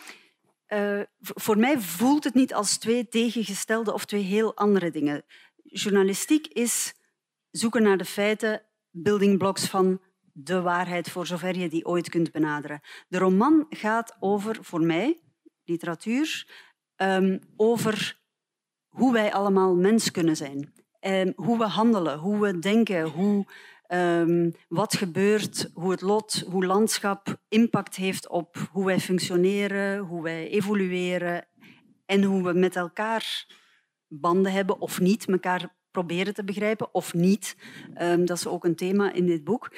uh, voor mij voelt het niet als twee tegengestelde of twee heel andere dingen. Journalistiek is zoeken naar de feiten, building blocks van de waarheid voor zover je die ooit kunt benaderen. De roman gaat over, voor mij, literatuur, um, over hoe wij allemaal mens kunnen zijn. Um, hoe we handelen, hoe we denken, hoe, um, wat gebeurt, hoe het lot, hoe landschap impact heeft op hoe wij functioneren, hoe wij evolueren en hoe we met elkaar banden hebben of niet, elkaar proberen te begrijpen of niet. Um, dat is ook een thema in dit boek.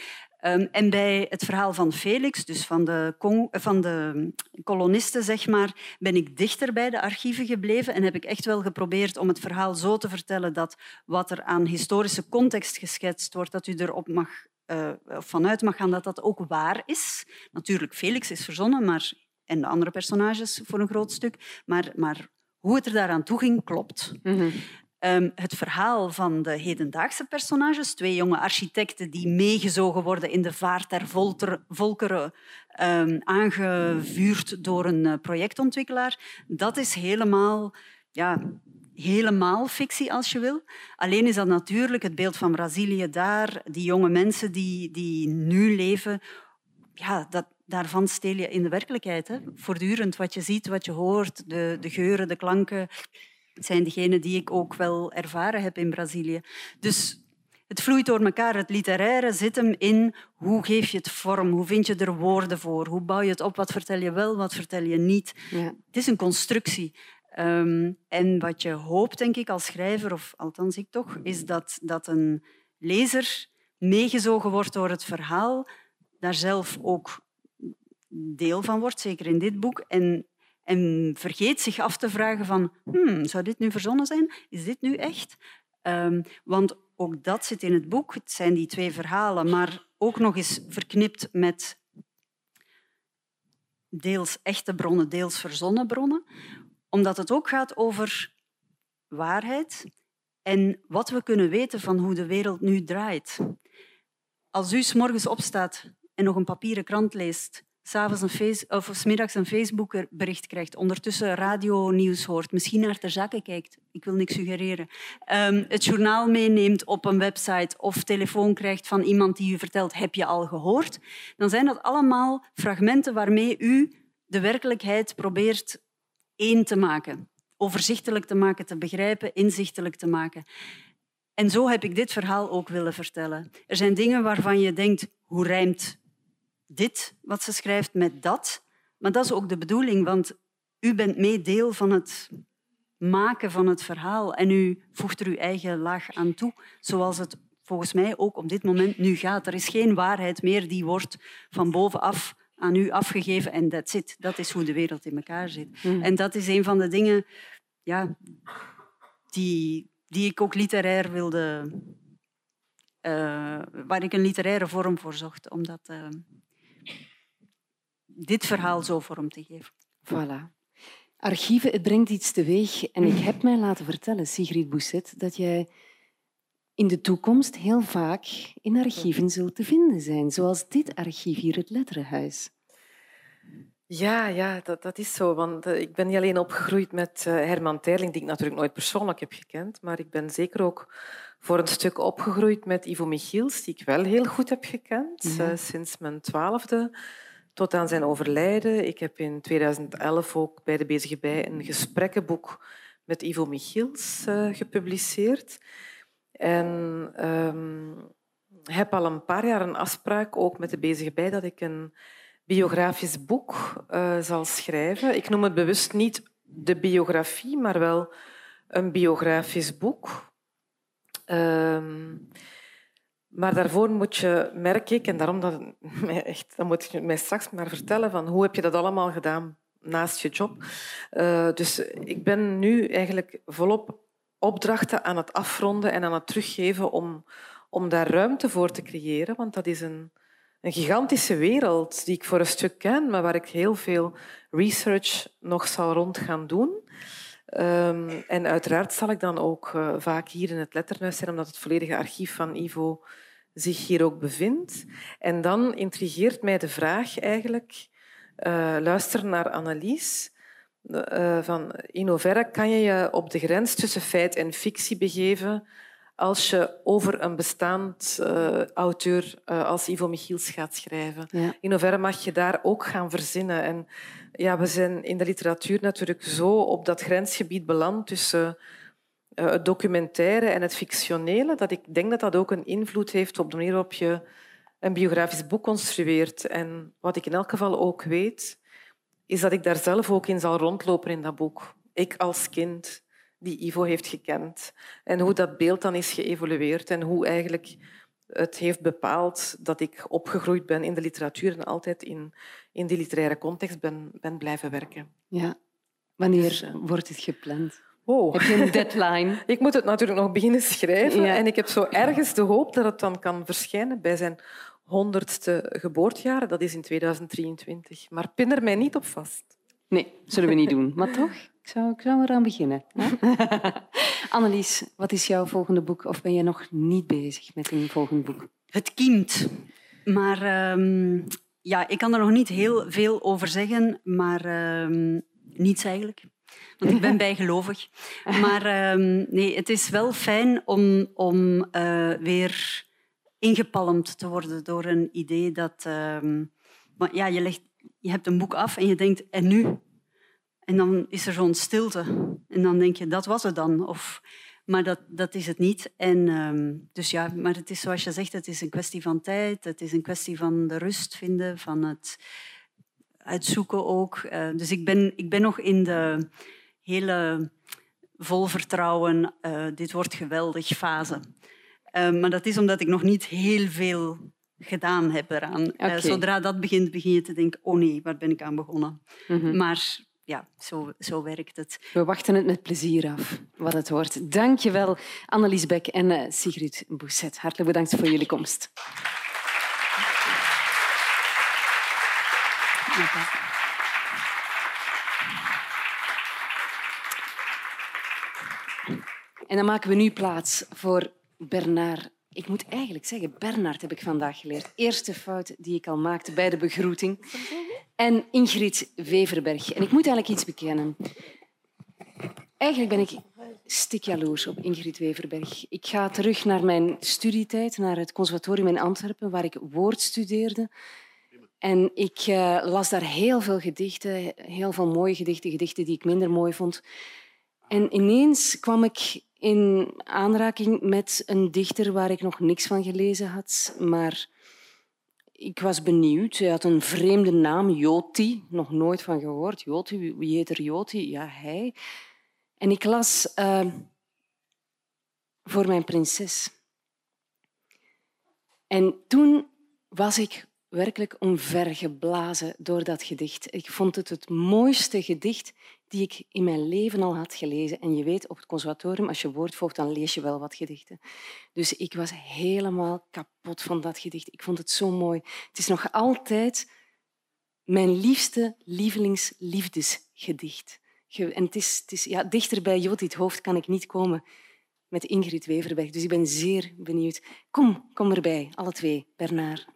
Um, en bij het verhaal van Felix, dus van de, van de kolonisten, zeg maar, ben ik dichter bij de archieven gebleven en heb ik echt wel geprobeerd om het verhaal zo te vertellen dat wat er aan historische context geschetst wordt, dat u erop mag, uh, vanuit mag gaan dat dat ook waar is. Natuurlijk, Felix is verzonnen, maar, en de andere personages voor een groot stuk, maar, maar hoe het er daaraan toe ging, klopt. Mm -hmm. Um, het verhaal van de hedendaagse personages, twee jonge architecten die meegezogen worden in de vaart der volkeren, um, aangevuurd door een uh, projectontwikkelaar, dat is helemaal, ja, helemaal fictie als je wil. Alleen is dat natuurlijk het beeld van Brazilië daar, die jonge mensen die, die nu leven, ja, dat, daarvan steel je in de werkelijkheid. Hè? Voortdurend wat je ziet, wat je hoort, de, de geuren, de klanken, zijn degenen die ik ook wel ervaren heb in Brazilië. Dus het vloeit door elkaar. Het literaire zit hem in hoe geef je het vorm, hoe vind je er woorden voor, hoe bouw je het op, wat vertel je wel, wat vertel je niet. Ja. Het is een constructie. Um, en wat je hoopt, denk ik, als schrijver, of althans ik toch, is dat, dat een lezer meegezogen wordt door het verhaal, daar zelf ook deel van wordt, zeker in dit boek, en en vergeet zich af te vragen van, hmm, zou dit nu verzonnen zijn? Is dit nu echt? Um, want ook dat zit in het boek. Het zijn die twee verhalen, maar ook nog eens verknipt met deels echte bronnen, deels verzonnen bronnen. Omdat het ook gaat over waarheid en wat we kunnen weten van hoe de wereld nu draait. Als u s morgens opstaat en nog een papieren krant leest s'avonds een of smiddags een Facebook-bericht krijgt, ondertussen radio-nieuws hoort, misschien naar de zakken kijkt, ik wil niks suggereren, um, het journaal meeneemt op een website of telefoon krijgt van iemand die u vertelt, heb je al gehoord? Dan zijn dat allemaal fragmenten waarmee u de werkelijkheid probeert één te maken, overzichtelijk te maken, te begrijpen, inzichtelijk te maken. En zo heb ik dit verhaal ook willen vertellen. Er zijn dingen waarvan je denkt, hoe rijmt dit wat ze schrijft met dat. Maar dat is ook de bedoeling, want u bent mee deel van het maken van het verhaal en u voegt er uw eigen laag aan toe, zoals het volgens mij ook op dit moment nu gaat. Er is geen waarheid meer die wordt van bovenaf aan u afgegeven en that's it. Dat is hoe de wereld in elkaar zit. Hmm. En dat is een van de dingen ja, die, die ik ook literair wilde... Uh, waar ik een literaire vorm voor zocht, omdat... Uh, dit verhaal zo vorm te geven. Voilà. Archieven, het brengt iets teweeg. En ik heb mij laten vertellen, Sigrid Bousset, dat jij in de toekomst heel vaak in archieven zult te vinden zijn, zoals dit archief hier, het Letterenhuis. Ja, ja dat, dat is zo. Want eh, ik ben niet alleen opgegroeid met uh, Herman Terling, die ik natuurlijk nooit persoonlijk heb gekend, maar ik ben zeker ook voor een stuk opgegroeid met Ivo Michiels, die ik wel heel goed heb gekend, ja. uh, sinds mijn twaalfde tot aan zijn overlijden. Ik heb in 2011 ook bij de Bezige Bij een gesprekkenboek met Ivo Michiels uh, gepubliceerd. En um, heb al een paar jaar een afspraak, ook met de Bezige Bij, dat ik een biografisch boek uh, zal schrijven. Ik noem het bewust niet de biografie, maar wel een biografisch boek. Um, maar daarvoor moet je, merk ik, en daarom dat, echt, dan moet je mij straks maar vertellen van hoe heb je dat allemaal gedaan naast je job. Uh, dus ik ben nu eigenlijk volop opdrachten aan het afronden en aan het teruggeven om, om daar ruimte voor te creëren. Want dat is een, een gigantische wereld die ik voor een stuk ken, maar waar ik heel veel research nog zal rond gaan doen. Um, en uiteraard zal ik dan ook uh, vaak hier in het letterhuis zijn, omdat het volledige archief van Ivo zich hier ook bevindt. En dan intrigeert mij de vraag eigenlijk, uh, luister naar Annelies, Uh, van in kan je je op de grens tussen feit en fictie begeven als je over een bestaand uh, auteur uh, als Ivo Michiels gaat schrijven. In hoeverre mag je daar ook gaan verzinnen? En ja, we zijn in de literatuur natuurlijk zo op dat grensgebied beland tussen uh, het documentaire en het fictionele, dat ik denk dat dat ook een invloed heeft op de manier waarop je een biografisch boek construeert. En wat ik in elk geval ook weet, is dat ik daar zelf ook in zal rondlopen in dat boek. Ik als kind die Ivo heeft gekend. En hoe dat beeld dan is geëvolueerd en hoe eigenlijk het heeft bepaald dat ik opgegroeid ben in de literatuur en altijd in, in die literaire context ben, ben blijven werken. Ja. Wanneer dus, eh, wordt het gepland? Oh. Heb je een deadline? ik moet het natuurlijk nog beginnen schrijven. En ik heb zo ergens de hoop dat het dan kan verschijnen bij zijn honderdste geboortejaar. Dat is in 2023. Maar pin er mij niet op vast. Nee, zullen we niet doen. Maar toch, ik zou, ik zou eraan beginnen. Annelies, wat is jouw volgende boek? Of ben je nog niet bezig met een volgend boek? Het kind. Maar um, ja, ik kan er nog niet heel veel over zeggen, maar um, niets eigenlijk. Want ik ben bijgelovig. Maar um, nee, het is wel fijn om, om uh, weer ingepalmd te worden door een idee dat... maar ja, je, legt, je hebt een boek af en je denkt, en nu? En dan is er zo'n stilte. En dan denk je, dat was het dan. Of, maar dat, dat is het niet. En, uh, dus ja, maar het is zoals je zegt, het is een kwestie van tijd. Het is een kwestie van de rust vinden, van het uitzoeken ook. Uh, dus ik ben, ik ben nog in de hele vol vertrouwen, uh, dit wordt geweldig fase. Uh, maar dat is omdat ik nog niet heel veel gedaan heb eraan. Okay. zodra dat begint, begin je te denken, oh nee, waar ben ik aan begonnen? Mm -hmm. Maar ja, zo, zo werkt het. We wachten het met plezier af, wat het wordt. Dank je wel, Annelies Beck en uh, Sigrid Bousset. Hartelijk bedankt voor jullie komst. En dan maken we nu plaats voor Bernard. Ik moet eigenlijk zeggen, Bernard heb ik vandaag geleerd. Eerste fout die ik al maakte bij de begroeting en Ingrid Weverberg. En ik moet eigenlijk iets bekennen. Eigenlijk ben ik stikjaloers op Ingrid Weverberg. Ik ga terug naar mijn studietijd, naar het conservatorium in Antwerpen, waar ik woord studeerde. En ik uh, las daar heel veel gedichten, heel veel mooie gedichten, gedichten die ik minder mooi vond. En ineens kwam ik in aanraking met een dichter waar ik nog niks van gelezen had, maar ik was benieuwd. Hij had een vreemde naam, Joti. Nog nooit van gehoord. Joti, wie heet er Joti? Ja, hij. En ik las uh, voor mijn prinses. En toen was ik werkelijk omvergeblazen door dat gedicht. Ik vond het het mooiste gedicht die ik in mijn leven al had gelezen. En je weet, op het conservatorium, als je woord volgt, dan lees je wel wat gedichten. Dus ik was helemaal kapot van dat gedicht. Ik vond het zo mooi. Het is nog altijd mijn liefste lievelingsliefdesgedicht. En het is, het is, ja, dichter bij Jodit Hoofd kan ik niet komen met Ingrid Weverberg. Dus ik ben zeer benieuwd. Kom, kom erbij, alle twee, Bernard.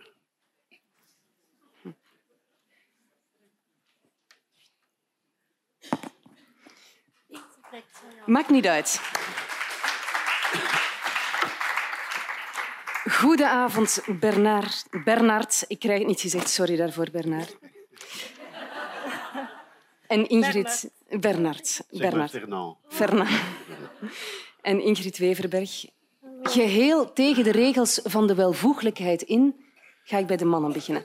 Maakt niet uit. Goedenavond, Bernard. Bernard. Ik krijg het niet gezegd, sorry daarvoor, Bernard. En Ingrid... Bernard. Bernard. Fernand. Fernand. En Ingrid Weverberg. Geheel tegen de regels van de welvoeglijkheid in ga ik bij de mannen beginnen.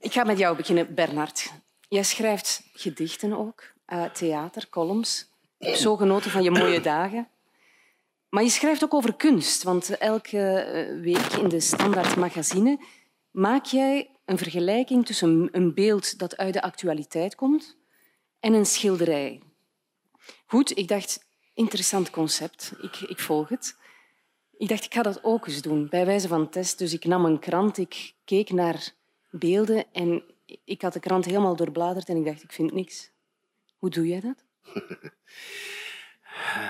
Ik ga met jou beginnen, Bernard. Jij schrijft gedichten ook, uh, theater, columns. Ik heb zo genoten van je mooie dagen. Maar je schrijft ook over kunst, want elke eh, week in de Standaard Magazine maak jij een vergelijking tussen een beeld dat uit de actualiteit komt en een schilderij. Goed, ik dacht, interessant concept, ik, ik volg het. Ik dacht, ik ga dat ook eens doen, bij wijze van test. Dus ik nam een krant, ik keek naar beelden en ik had de krant helemaal doorbladerd en ik dacht, ik vind niks. Hoe doe jij dat?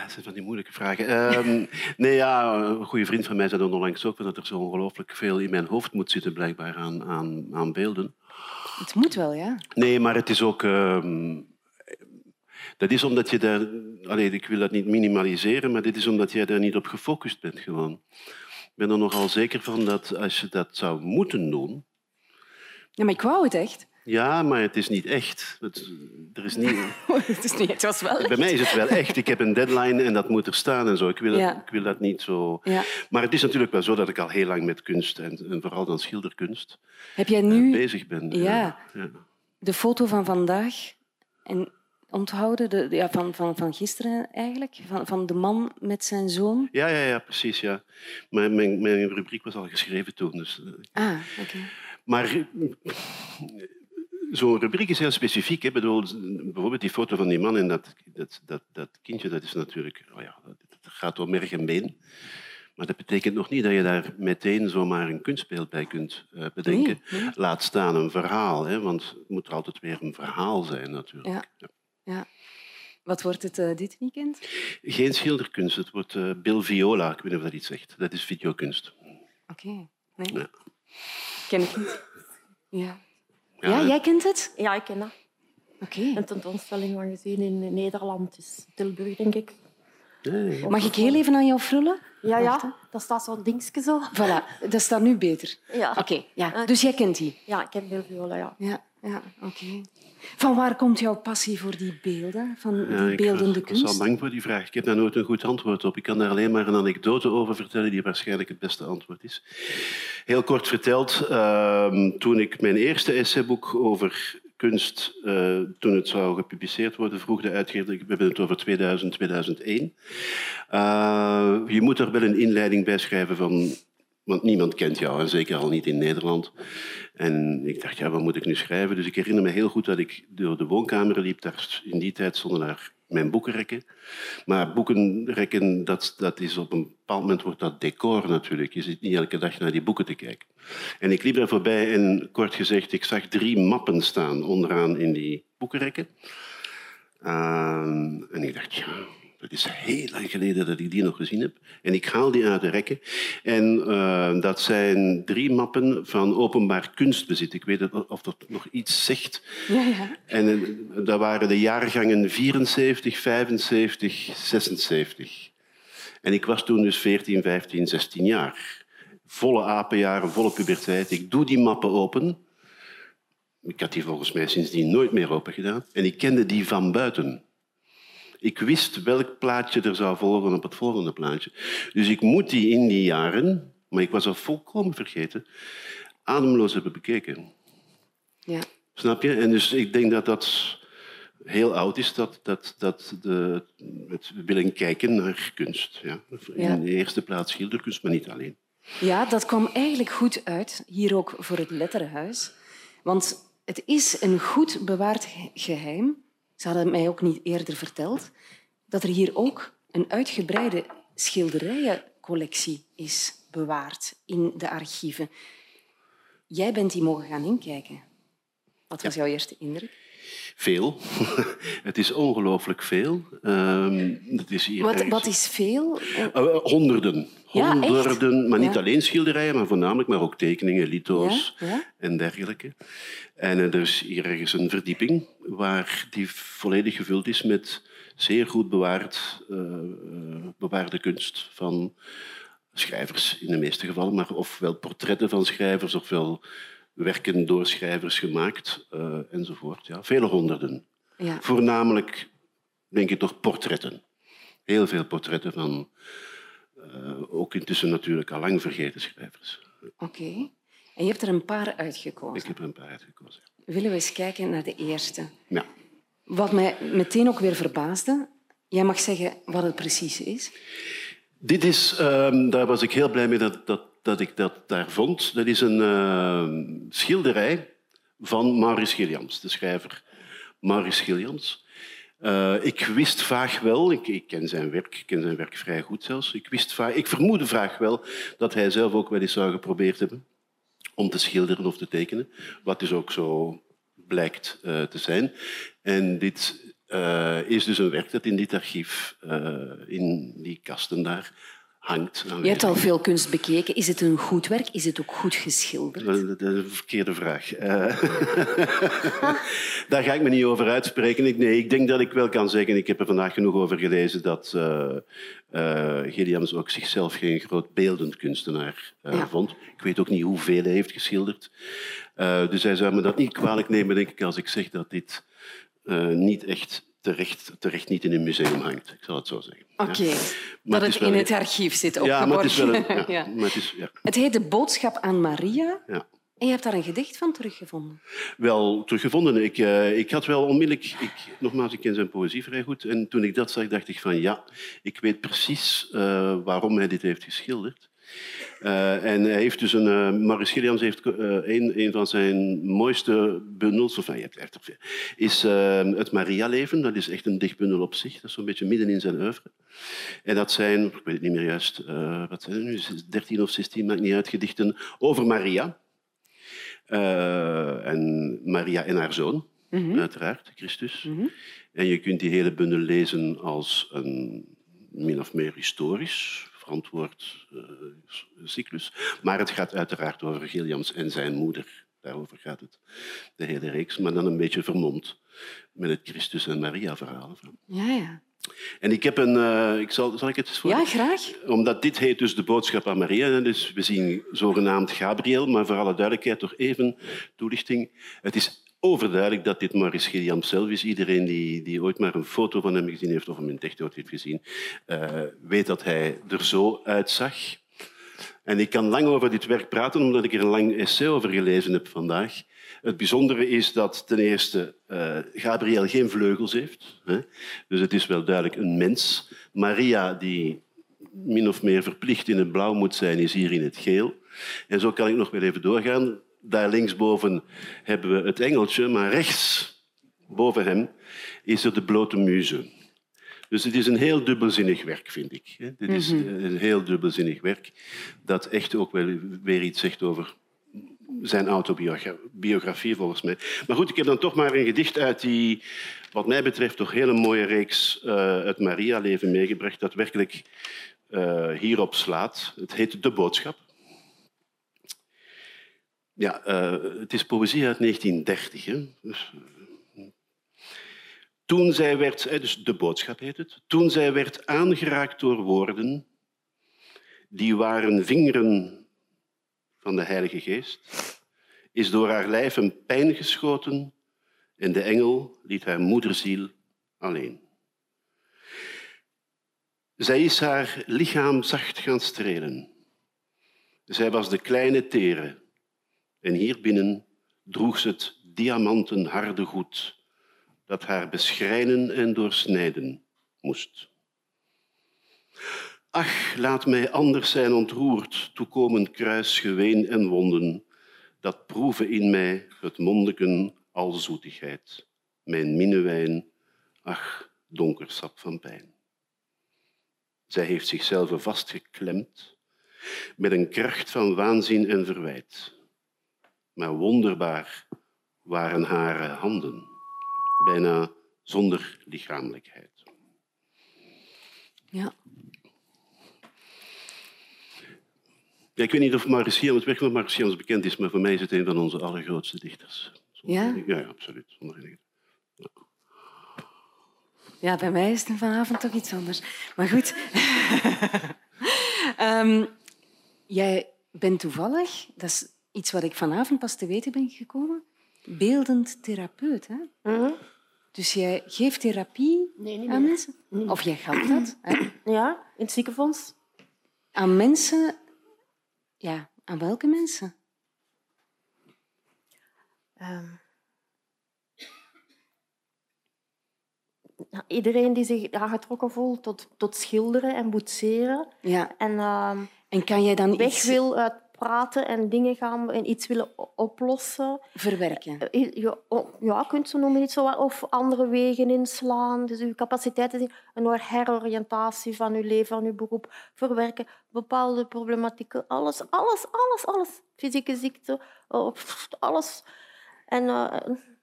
Dat zijn van die moeilijke vragen. Um, nee, ja, een goede vriend van mij zei onlangs ook dat er zo ongelooflijk veel in mijn hoofd moet zitten, blijkbaar, aan, aan, aan beelden. Het moet wel, ja. Nee, maar het is ook... Um, Dat is omdat je daar... Allee, ik wil dat niet minimaliseren, maar dit is omdat jij daar niet op gefocust bent gewoon. Ik ben er nogal zeker van dat als je dat zou moeten doen... Ja, maar ik wou het echt. Ja, maar het is niet echt. Het, er is niet... het is niet, het was wel Bij mij is het wel echt. Ik heb een deadline en dat moet er staan en zo. Ik wil, Ja. ik wil dat niet zo... Ja. Maar het is natuurlijk wel zo dat ik al heel lang met kunst, en, en vooral dan schilderkunst, Heb jij eh, nu bezig ben. Ja. ja. de foto van vandaag en onthouden, de, ja, van, van, van gisteren eigenlijk, van, van de man met zijn zoon? Ja, ja, ja, precies. Ja. Mijn, mijn, mijn rubriek was al geschreven toen. Dus, eh, Ah, oké. Maar eh, zo'n rubriek is heel specifiek. Hè. Bedoel, bijvoorbeeld die foto van die man en dat, dat, dat, dat kindje, dat is natuurlijk... Oh ja, dat gaat door merg en been. Maar dat betekent nog niet dat je daar meteen zomaar een kunstbeeld bij kunt eh, bedenken. Nee, nee. Laat staan een verhaal, hè, want het moet er altijd weer een verhaal zijn natuurlijk. Ja. Ja. Wat wordt het eh, dit weekend? Geen schilderkunst, het wordt eh Bill Viola. Ik weet niet of dat iets zegt. Dat is videokunst. Oké. Nee? Ja. Ken ik niet. Ja. Ja, Ja, jij kent het? Ja, ik ken dat. Oké. Een tentoonstelling van gezien in Nederland, dus Tilburg, denk ik. Nee. Mag ik heel even aan jou frullen? Ja, ja, daar staat zo'n dingetje zo. Voilà, dat staat nu beter. Ja, Oké, ja. Ah. dus jij kent die? ja ik ken veel viola, ja. Ja, ja oké. Van waar komt jouw passie voor die beelden, van die ik beeldende was, was kunst? al bang voor die vraag. Ik heb daar nooit een goed antwoord op. Ik kan daar alleen maar een anekdote over vertellen die waarschijnlijk het beste antwoord is. Heel kort verteld, ehm, toen ik mijn eerste essayboek over kunst, eh, toen het zou gepubliceerd worden, vroeg de uitgever, we hebben het over 2000, 2001, eh, je moet er wel een inleiding bij schrijven van want niemand kent jou, en zeker al niet in Nederland. En ik dacht, ja, wat moet ik nu schrijven? Dus ik herinner me heel goed dat ik door de woonkamer liep. Daar, in die tijd stonden daar mijn boekenrekken. Maar boekenrekken, dat, dat is op een bepaald moment wordt dat decor natuurlijk. Je zit niet elke dag naar die boeken te kijken. En ik liep daar voorbij en kort gezegd, ik zag drie mappen staan onderaan in die boekenrekken. Ehm, en ik dacht, ja, dat is heel lang geleden dat ik die nog gezien heb. En ik haal die uit de rekken. En eh, dat zijn drie mappen van openbaar kunstbezit. Ik weet niet of dat nog iets zegt. Ja, ja. En eh, dat waren de jaargangen 74, 75, 76. En ik was toen dus 14, 15, 16 jaar. Volle apenjaren, volle puberteit. Ik doe die mappen open. Ik had die volgens mij sindsdien nooit meer open gedaan. En ik kende die van buiten. Ik wist welk plaatje er zou volgen op het volgende plaatje. Dus ik moet die in die jaren, maar ik was al volkomen vergeten, ademloos hebben bekeken. ja. Snap je? En dus ik denk dat dat heel oud is, dat, dat, dat de, het willen kijken naar kunst. Ja. In Ja. de eerste plaats schilderkunst, maar niet alleen. Ja, dat kwam eigenlijk goed uit, hier ook voor het Letterenhuis. Want het is een goed bewaard ge- geheim, ze hadden het mij ook niet eerder verteld, dat er hier ook een uitgebreide schilderijencollectie is bewaard in de archieven. Jij bent die mogen gaan inkijken. Wat was jouw eerste indruk? Veel. het is ongelooflijk veel. Ehm, het is hier Wat, wat is veel? Eh, Eh, honderden. Ja, echt? Honderden, maar niet Ja. alleen schilderijen, maar voornamelijk maar ook tekeningen, Ja, ja. en dergelijke. En eh, er is hier ergens een verdieping waar die volledig gevuld is met zeer goed bewaard, eh, eh, bewaarde kunst van schrijvers in de meeste gevallen, maar ofwel portretten van schrijvers, ofwel werken door schrijvers gemaakt, enzovoort. Ja, vele honderden. Ja. Voornamelijk, denk ik toch, portretten. Heel veel portretten van eh, ook intussen natuurlijk al lang vergeten schrijvers. Oké. En je hebt er een paar Ik uitgekozen. heb er een paar uitgekozen. Willen we eens kijken naar de eerste? Ja. Wat mij meteen ook weer verbaasde, jij mag zeggen wat het precies is. Dit is, ehm, daar was ik heel blij mee dat, dat, dat ik dat daar vond. Dat is een ehm, schilderij van Maurice Gilliams, de schrijver Maurice Gilliams. Eh, ik wist vaag wel, ik, ik ken zijn werk, ken zijn werk vrij goed zelfs. Ik, wist vaag, ik vermoedde vaag wel dat hij zelf ook wel eens zou geprobeerd hebben om te schilderen of te tekenen. Wat dus ook zo blijkt eh, te zijn. En dit eh, is dus een werk dat in dit archief, in die kasten daar, hangt. Je hebt al veel kunst bekeken. Is het een goed werk? Is het ook goed geschilderd? Dat is een verkeerde vraag. Uh, daar ga ik me niet over uitspreken. Ik, nee, ik denk dat ik wel kan zeggen, ik heb er vandaag genoeg over gelezen, dat uh, uh, Gilliams ook zichzelf geen groot beeldend kunstenaar ja. vond. Ik weet ook niet hoeveel hij heeft geschilderd. dus hij zou me dat niet kwalijk nemen, denk ik, als ik zeg dat dit niet echt terecht, terecht niet in een museum hangt. Ik zal het zo zeggen. Oké, okay. dat het, het in het archief zit opgeborgen. Ja, maar het is wel een, ja, Maar het, is, ja. het heet De Boodschap aan Maria. Ja. En je hebt daar een gedicht van teruggevonden? Wel, teruggevonden. Ik, uh, ik had wel onmiddellijk... Ik, nogmaals, ik ken zijn poëzie vrij goed. En toen ik dat zag, dacht ik van ja, ik weet precies uh, waarom hij dit heeft geschilderd. Uh, en hij heeft dus een, uh, Maurice Gilliams heeft uh, een, een van zijn mooiste bundels, of hij heeft, heeft er veel, is het Maria-leven. Dat is echt een dichtbundel op zich. Dat is zo'n beetje midden in zijn oeuvre. En dat zijn, ik weet het niet meer juist, wat zijn er nu, 13 of 16, maakt niet uit, gedichten over Maria. en Maria en haar zoon, mm -hmm. uiteraard, Christus. Mm -hmm. En je kunt die hele bundel lezen als een min of meer historisch verantwoord uh, cyclus. Maar het gaat uiteraard over Gilliams en zijn moeder. Daarover gaat het, de hele reeks. Maar dan een beetje vermomd met het Christus en Maria-verhaal. Ja, ja. En ik heb een... Uh, ik zal, zal ik het eens voor? Ja, graag. Omdat dit heet dus de boodschap aan Maria. Dus we zien zogenaamd Gabriel, maar voor alle duidelijkheid toch even toelichting. Het is overduidelijk dat dit Maurice Gilliam zelf is. Iedereen die, die ooit maar een foto van hem gezien heeft of hem in het ooit heeft gezien, uh, weet dat hij er zo uitzag. En ik kan lang over dit werk praten, omdat ik er een lang essay over gelezen heb vandaag. Het bijzondere is dat ten eerste uh, Gabriel geen vleugels heeft. Hè? Dus het is wel duidelijk een mens. Maria, die min of meer verplicht in het blauw moet zijn, is hier in het geel. En zo kan ik nog wel even doorgaan daar linksboven hebben we het engeltje, maar rechts boven hem is er de blote muze. Dus het is een heel dubbelzinnig werk, vind ik. Dit is mhm. een heel dubbelzinnig werk dat echt ook wel weer iets zegt over zijn autobiografie, volgens mij. Maar goed, ik heb dan toch maar een gedicht uit die, wat mij betreft, toch hele mooie reeks uh, het Maria-leven meegebracht, dat werkelijk uh, hierop slaat. Het heet De Boodschap. Ja, uh, het is poëzie uit 1930. Hè? Dus, uh, toen zij werd, dus de boodschap heet het, toen zij werd aangeraakt door woorden, die waren vingeren van de Heilige Geest, is door haar lijf een pijn geschoten en de engel liet haar moederziel alleen. Zij is haar lichaam zacht gaan strelen. Zij was de kleine tere en hierbinnen droeg ze het diamanten harde goed dat haar beschrijnen en doorsnijden moest. Ach, laat mij anders zijn ontroerd, toekomend kruis, geween en wonden, dat proeven in mij het mondeken al zoetigheid, mijn minnewijn, ach, donker sap van pijn. Zij heeft zichzelf vastgeklemd met een kracht van waanzin en verwijt maar wonderbaar waren haar handen, bijna zonder lichamelijkheid. Ja. ja ik weet niet of Mauritius, het werk van bekend is, maar voor mij is het een van onze allergrootste dichters. Ja? Absoluut. Zonder ja. ja, bij mij is het vanavond toch iets anders. Maar goed. um, jij bent toevallig, dat is iets wat ik vanavond pas te weten ben gekomen. Beeldend therapeut. Hè? Mm Dus jij geeft therapie nee, niet aan mensen? Of jij gaat dat? Hè? Ja, in het ziekenfonds. Aan mensen... Ja, aan welke mensen? Um, iedereen die zich aangetrokken voelt tot, tot schilderen en boetseren. Ja. En, um, en kan jij dan weg iets... wil uit praten en dingen gaan en iets willen oplossen. Verwerken. Eh, ja, ja kunt zo noemen. Niet zo, of andere wegen inslaan. Dus uw capaciteiten zien. Een heroriëntatie van uw leven, van uw beroep. Verwerken. Bepaalde problematieken. Alles, alles, alles, alles. Fysieke ziekte. Oh, alles. En uh,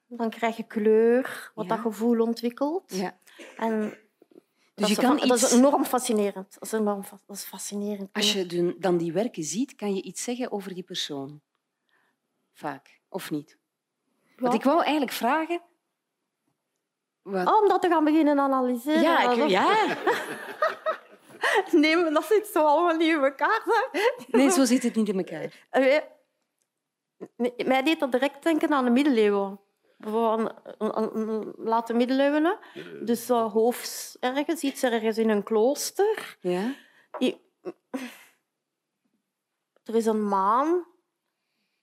dan krijg je kleur, wat ja. dat gevoel ontwikkelt. Ja. En dat, je is, kan dat is iets- enorm fascinerend. Dat is enorm fa- dat is fascinerend. Als je dan die werken ziet, kan je iets zeggen over die persoon. Vaak, of niet? Want ik wou eigenlijk vragen... Wat... Oh, om dat te gaan beginnen analyseren. ja, ik, ja. Nee, maar dat zit zo allemaal niet in elkaar. Hè. Nee, zo zit het niet in elkaar. Eh, nee, Mij deed dat direct denken aan de middeleeuwen. Van, late middeleeuwen. Dus uh, hoofds ergens, iets ergens in een klooster. Ja? Er is een maan.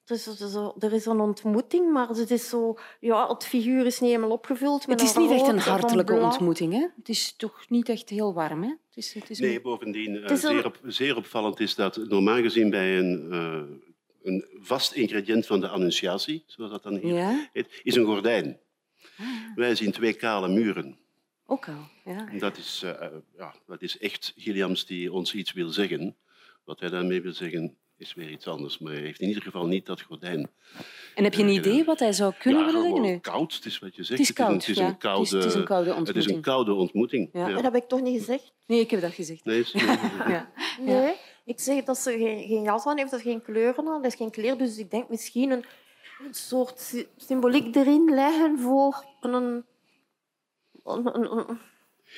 Er is, er is zo- is een ontmoeting, maar het, is zo, ja, het figuur is niet helemaal opgevuld. met Het is niet echt een hartelijke ontmoeting. Hè? Het is toch niet echt heel warm. Hè? Het is, het is Nee, bovendien, eh, is een- zeer, op, zeer opvallend is dat normaal gezien bij een, eh, een vast ingrediënt van de annunciatie, zoals dat dan hier Ja, heet, is een gordijn. Wij zien twee kale muren. ook al. Ja. En Dat is, eh, ja, dat is echt Gilliams die ons iets wil zeggen. Wat hij daarmee wil zeggen is weer iets anders. Maar hij heeft in ieder geval niet dat gordijn. En heb je een Ja, idee wat hij zou kunnen ja, willen zeggen nu? koud, het is wat je zegt. Het is koud, het is, ja. een koude, Het is- het is een koude Het is een ontmoeting. koude ontmoeting. Ja. Dat heb ik toch niet gezegd? Nee, ik heb dat gezegd. Nee, is- Ja. Nee. Ik zeg dat ze geen, geen jas aan heeft of geen kleuren aan. Dat is geen kleur, dus ik denk misschien een, een soort sy- symboliek erin leggen voor een, een, een, een,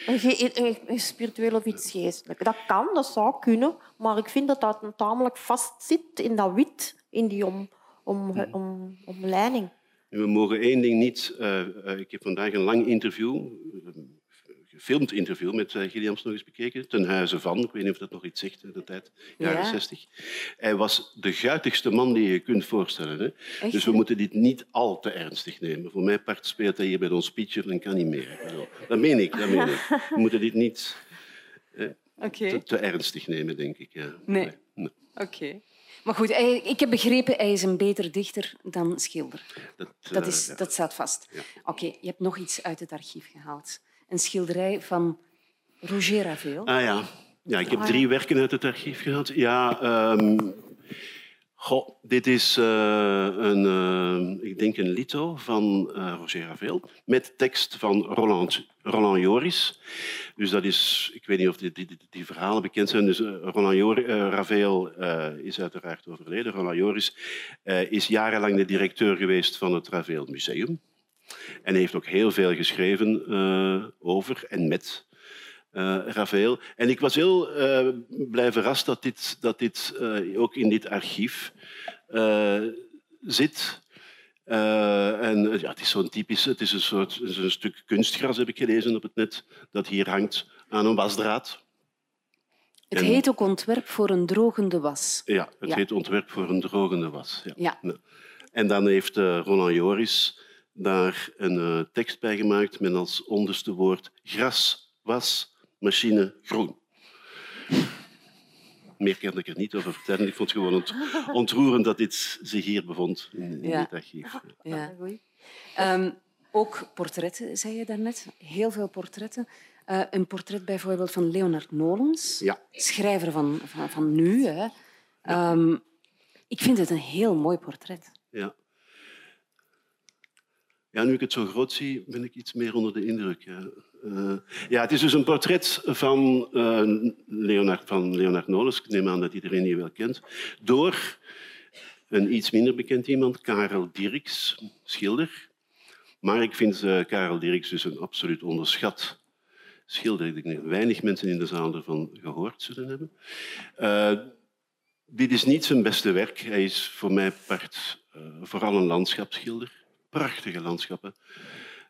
een, ge- een- een spiritueel of iets geestelijk. Dat kan, dat zou kunnen, maar ik vind dat dat tamelijk vast zit in dat wit, in die om, om, om, omleiding. We mogen één ding niet. eh, eh, ik heb vandaag een lang interview, gefilmd interview met uh, Gilliams nog eens bekeken. Ten huize van, ik weet niet of dat nog iets zegt in de tijd, jaren Ja. 60. Hij was de guitigste man die je kunt voorstellen. Hè? Echt, Dus we moeten dit niet al te ernstig nemen. Voor mijn part speelt hij hier bij ons pitcher en kan niet meer. Dat meen ik, dat meen ik. We moeten dit niet te, te ernstig nemen, denk ik. Ja. Nee. nee. Oké. Maar goed, hij- ik heb begrepen, hij is een beter dichter dan schilder. Dat, Dat, eh, is, ja. dat staat vast. Ja. Oké, je hebt nog iets uit het archief gehaald. Een schilderij van Roger Ravel. Ah ja. ja, ik heb drie werken uit het archief gehad. Ja, goh, dit is eh, een, eh, ik denk een lito van eh, Roger Ravel met tekst van Roland, Roland Joris. Dus dat is, ik weet niet of die, die, die- verhalen bekend zijn. Dus Roland Jor- Ravel eh, is uiteraard overleden. Roland Joris is jarenlang de directeur geweest van het Ravel Museum. En heeft ook heel veel geschreven eh, over en met eh, Ravel. En ik was heel eh, blij verrast dat dit, dat dit ook in dit archief zit. En ja, het is zo'n typisch, het is een soort is een stuk kunstgras, heb ik gelezen op het net, dat hier hangt aan een wasdraad. Het en- heet ook ontwerp voor een drogende was. Ja, het Ja. heet ontwerp voor een drogende was. Ja. Ja. En dan heeft Roland Joris daar een eh, tekst bij gemaakt met als onderste woord gras, was, machine, groen. Meer kan ik er niet over vertellen. Ik vond het gewoon ont- ontroerend dat dit zich hier bevond, in, in Ja. dit archief. Ja. Ehm, ook portretten, zei je daarnet. Heel veel portretten. Eh, een portret bijvoorbeeld van Leonard Nolens, Ja. schrijver van, van, van nu. Hè. Ehm, ik vind het een heel mooi portret. Ja. Ja, nu ik het zo groot zie, ben ik iets meer onder de indruk. Ja, Eh, ja het is dus een portret van, eh, Leonard, van Nolens. Ik neem aan dat iedereen die wel kent. Door een iets minder bekend iemand, Karel Dirks, schilder. Maar ik vind eh, Karel Dirks dus een absoluut onderschat schilder. Ik denk weinig mensen in de zaal ervan gehoord zullen hebben. Dit is niet zijn beste werk. Hij is voor mij vooral een landschapsschilder. Prachtige landschappen.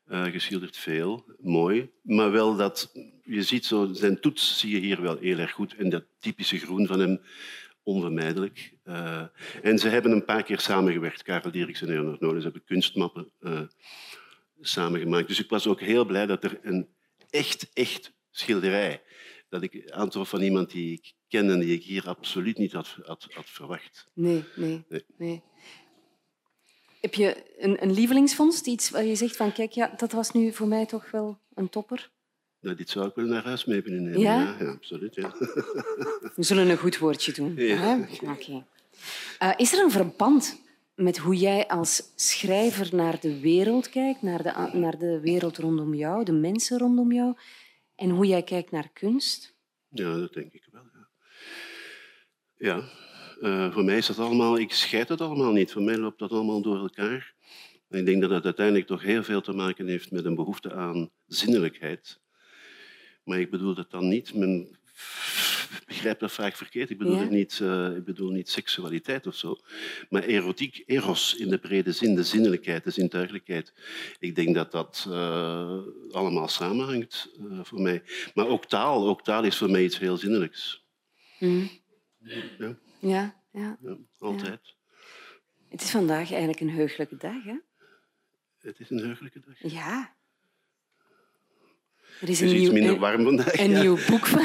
eh, geschilderd veel, mooi. Maar wel dat, je ziet zo, zijn toets zie je hier wel heel erg goed. En dat typische groen van hem, onvermijdelijk. Eh, en ze hebben een paar keer samengewerkt. Karel Dierks en Leonard Nolens hebben kunstmappen eh, samengemaakt. Dus ik was ook heel blij dat er een echt, echt schilderij, dat ik aantrof van iemand die ik ken en die ik hier absoluut niet had, had, had verwacht. Nee, nee, Nee. nee. Heb je een, een lievelingsvondst? Iets waar je zegt van, kijk, ja, dat was nu voor mij toch wel een topper? Nou, dit zou ik wel naar huis mee kunnen nemen. Ja? ja, absoluut. Ja. We zullen een goed woordje doen. Ja. Eh, is er een verband met hoe jij als schrijver naar de wereld kijkt, naar de, naar de wereld rondom jou, de mensen rondom jou? en hoe jij kijkt naar kunst? Ja, dat denk ik wel. Ja, ja uh, voor mij is dat allemaal... Ik scheid het allemaal niet. Voor mij loopt dat allemaal door elkaar. En ik denk dat het uiteindelijk toch heel veel te maken heeft met een behoefte aan zinnelijkheid. Maar ik bedoel dat dan niet... Men begrijp dat vaak verkeerd. Ik bedoel, ja? niet, uh, ik bedoel niet seksualiteit of zo. Maar erotiek, eros in de brede zin, de zinnelijkheid, de zintuigelijkheid. Ik denk dat dat uh, allemaal samenhangt voor mij. Maar ook taal. Ook taal is voor mij iets heel zinnelijks. Mm. Ja. Ja, ja. ja altijd. Het is vandaag eigenlijk een heugelijke dag, hè? Het is een heugelijke dag. Ja. Er is, een iets nieuw, minder warm vandaag. Een, ja. nieuw, boek van,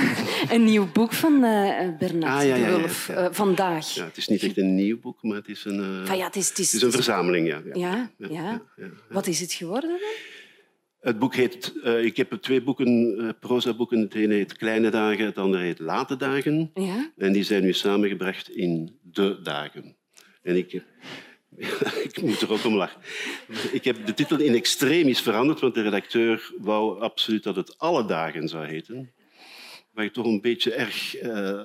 een nieuw boek van uh, Bernard ah, ja, de ja, Wulf, uh, vandaag. Ja, het is niet echt een nieuw boek, maar het is een, uh, van, ja, het is, het is, het is een verzameling. Ja, ja, ja, Wat is het geworden dan? Het boek heet... ik heb twee boeken, proza-boeken. Het ene heet Kleine Dagen, het andere heet Late Dagen. Ja? En die zijn nu samengebracht in De Dagen. En ik... ik moet er ook om lachen. Ik heb de titel in extremis veranderd, want de redacteur wou absoluut dat het alle dagen zou heten. Waar ik toch een beetje erg... Uh,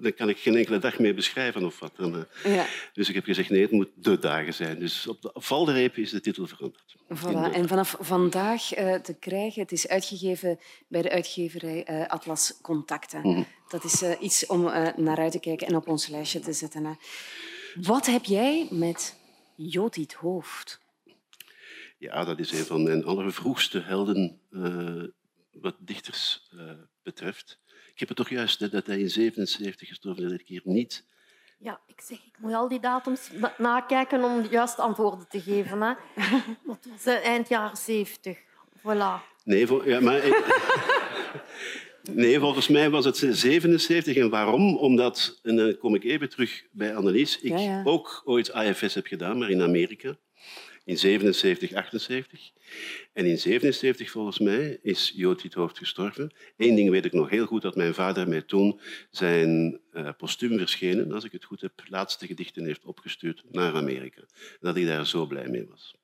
daar kan ik geen enkele dag mee beschrijven of wat. Uh, ja. Dus ik heb gezegd, nee, het moet de dagen zijn. Dus op de valreep is de titel veranderd. Voilà. En vanaf vandaag uh, te krijgen, het is uitgegeven bij de uitgeverij Atlas Contacten. Mhm. Dat is iets om naar uit te kijken en op ons lijstje te zetten. Wat heb jij met Jodit Hoofd? Ja, dat is een van mijn allervroegste helden wat dichters betreft. Ik heb het toch juist dat hij in 77 gestorven is, dat ik hier niet... Ja, ik zeg, ik moet al die datums nakijken om de juiste antwoorden te geven. Hè. Dat was eind jaren 70. Voilà. Nee, voor, ja, maar... Nee, volgens mij was het 77. En waarom? Omdat, en dan kom ik even terug bij Annelies, ik ja, ja. ook ooit AFS heb gedaan, maar in Amerika. In 77, 78. En in 77, volgens mij, is Jood Hoofd gestorven. Eén ding weet ik nog heel goed, dat mijn vader mij toen zijn uh, postuum verschenen, als ik het goed heb, laatste gedichten heeft opgestuurd naar Amerika. Dat ik daar zo blij mee was.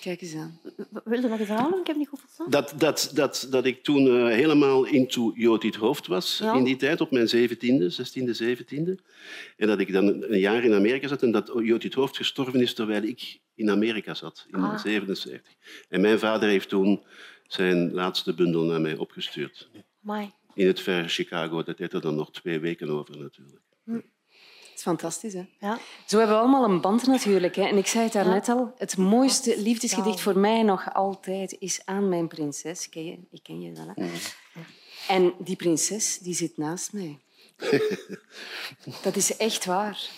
Kijk eens aan. Wil je nog eens halen? Ik heb niet goed verstaan. Dat, dat, dat, dat ik toen uh, helemaal into Jood Hoofd was Ja. in die tijd, op mijn zeventiende, zestiende, zeventiende. En dat ik dan een jaar in Amerika zat en dat Jood Hoofd gestorven is terwijl ik in Amerika zat, in Ah. 77. En mijn vader heeft toen zijn laatste bundel naar mij opgestuurd. Amai. In het verre Chicago. Dat deed er dan nog twee weken over natuurlijk. Het is fantastisch, hè? Ja. Zo hebben we allemaal een band natuurlijk. Hè? En ik zei het daarnet al, het mooiste liefdesgedicht voor mij nog altijd is Aan mijn prinses. Ken je? Ik ken je wel, hè? En die prinses die zit naast mij. Dat is echt waar.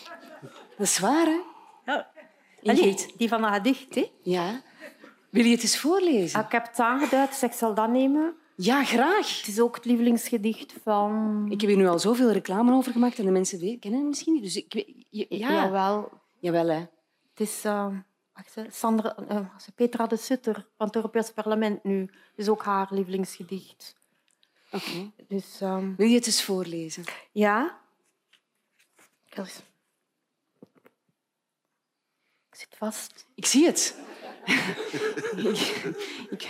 Dat is waar, hè? Ja. Allee, die van dat gedicht, hè? Ja. Wil je het eens voorlezen? Ah, Ik heb het aangeduid, dus ik zal dat nemen. Ja, graag. Het is ook het lievelingsgedicht van... Ik heb hier nu al zoveel reclame over gemaakt en de mensen kennen het misschien niet. Dus ik. Ja, ja. Jawel. Jawel, hè. Het is uh, Sandra, uh, Petra de Sutter van het Europees Parlement nu. Het is ook haar lievelingsgedicht. Oké. Dus um, Wil je het eens voorlezen? ja. Ik zit vast. Ik zie het. ik, ik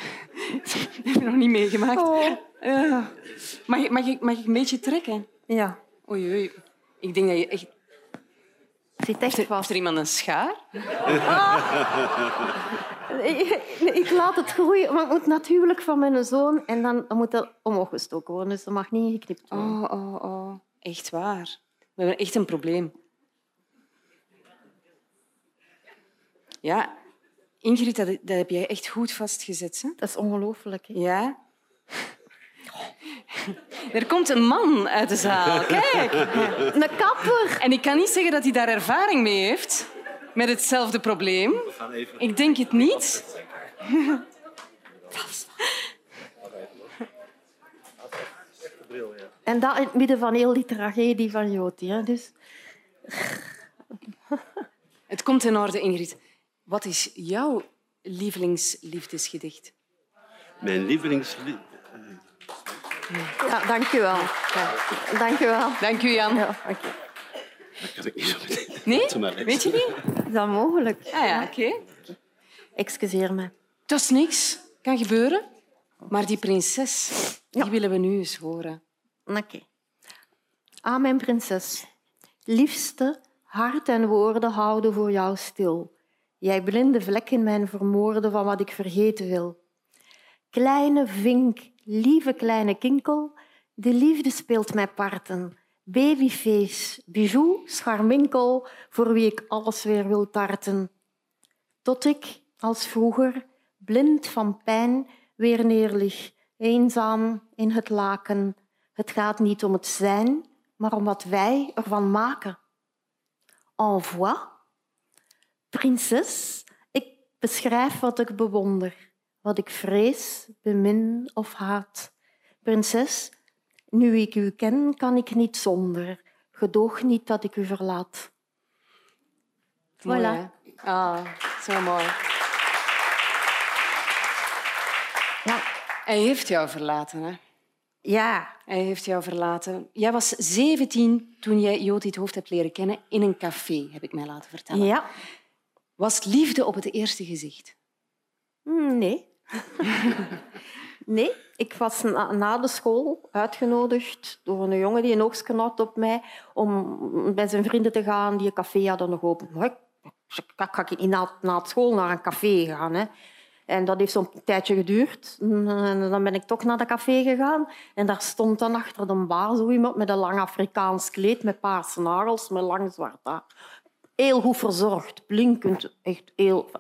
heb het nog niet meegemaakt. Oh. Eh, mag, ik, mag, ik, mag ik een beetje trekken? Ja, Oei, oei. Ik denk dat je echt... zit echt er, vast. heeft er iemand een schaar? Ik, ik laat het groeien, maar het moet natuurlijk van mijn zoon en dan moet dat omhoog gestoken worden. Dus dat mag niet geknipt worden. Oh, oh, oh. Echt waar. We hebben echt een probleem. Ja. Ingrid, dat, dat heb jij echt goed vastgezet. Hè? Dat is ongelooflijk. hè. Ja. Er komt een man uit de zaal. Kijk. Een kapper! En ik kan niet zeggen dat hij daar ervaring mee heeft met hetzelfde probleem. Ik denk het niet. En dat in het midden van heel die tragedie van Joti. Hè. Dus Het komt in orde, Ingrid. Wat is jouw lievelingsliefdesgedicht? Mijn lievelings... Ja, dank je wel. Ja, dank je wel. Dank u, Jan. Ja, oké. Dat kan ik niet zo meteen. Nee? Weet je niet? Is dat mogelijk? Ah ja, oké. Excuseer me. Dat is niks. Kan gebeuren. Maar die prinses, die Ja. willen we nu eens horen. Oké. Aan mijn prinses. Liefste, hart en woorden houden voor jou stil. Jij blinde vlek in mijn vermoorden van wat ik vergeten wil. Kleine vink, lieve kleine kinkel, de liefde speelt mij parten. Babyface, bijou, scharminkel, voor wie ik alles weer wil tarten. Tot ik, als vroeger, blind van pijn, weer neerlig, eenzaam in het laken. Het gaat niet om het zijn, maar om wat wij ervan maken. En voix. Prinses, ik beschrijf wat ik bewonder, wat ik vrees, bemin of haat. Prinses, nu ik u ken, kan ik niet zonder. Gedoog niet dat ik u verlaat. Mooi, Voilà. hè? Ah, zo mooi. Ja. Hij heeft jou verlaten, hè? Ja, Hij heeft jou verlaten. Jij was 17 toen jij Joti het hoofd hebt leren kennen in een café, heb ik mij laten vertellen. ja. Was liefde op het eerste gezicht? Hm, Nee. nee, ik was na, de school uitgenodigd door een jongen die een oogstje op mij om bij zijn vrienden te gaan die een café hadden nog open. Ik, ik ga niet na, school naar een café gaan. Hè. En dat heeft zo'n tijdje geduurd. En dan ben ik toch naar dat café gegaan. En daar stond dan achter de bar zo iemand met een lang Afrikaans kleed met paarse nagels, met lang zwart haar heel goed verzorgd, blinkend. Echt heel...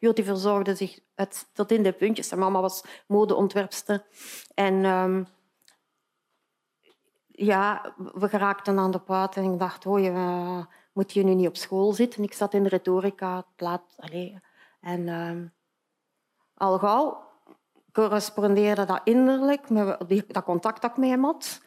Verzorgde zich tot in de puntjes. Zijn mama was modeontwerpster. En ehm, ja, we geraakten aan de praat en ik dacht, oh, je, moet je nu niet op school zitten? Ik zat in de retorica. Plaat, allee. En ehm, al gauw correspondeerde dat innerlijk met dat contact dat ik met hem had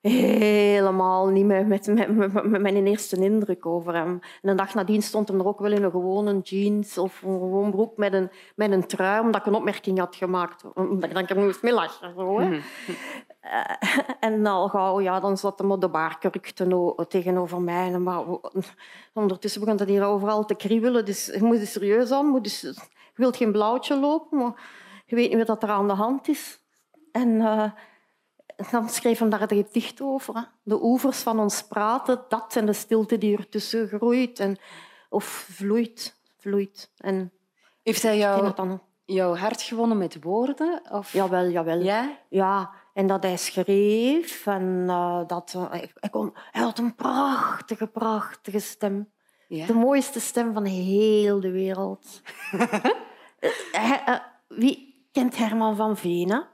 helemaal niet met, met, met, met, met mijn eerste indruk over hem. En de dag nadien stond hem er ook wel in een gewone jeans of een gewoon broek met een, met een trui, omdat ik een opmerking had gemaakt. Omdat ik dan ik moest mee lachen. Zo, hè. Eh, en al gauw, ja, dan zat hem op de baarkurk teno- tegenover mij. En Maar ondertussen begon het hier overal te kriebelen. Dus je moet er serieus aan. Moet dus, je wilt geen blauwtje lopen, maar je weet niet wat er aan de hand is. En... eh, dan schreef hem daar een gedicht over. Hè. De oevers van ons praten, dat en de stilte die ertussen groeit. En, of vloeit. vloeit. En Heeft hij jou, jouw hart gewonnen met woorden? Of... Jawel, jawel. Ja? Ja, en dat hij schreef. En eh, dat, eh, hij, kon, hij had een prachtige, prachtige stem. Ja. De mooiste stem van heel de wereld. Hij- eh, wie kent Herman van Veen?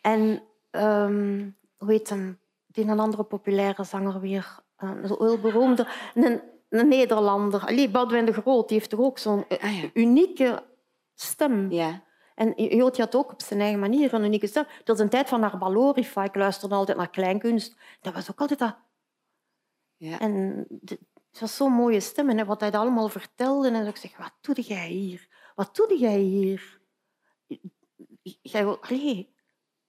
En ehm, hoe heet hem? Die een andere populaire zanger weer. eh, Een heel beroemde. Een, een Nederlander. Allee, Boudewijn de Groot die heeft toch ook zo'n eh, Ah, ja. unieke stem. Ja. En Jootje had ook op zijn eigen manier een unieke stem. Dat is een tijd van haar Balorifa. Ik luisterde altijd naar kleinkunst. Dat was ook altijd dat... ja. En de- het was zo'n mooie stem. En wat hij allemaal vertelde. En ik zeg, wat doe jij hier? Wat doe jij hier? Jij, wil- allee.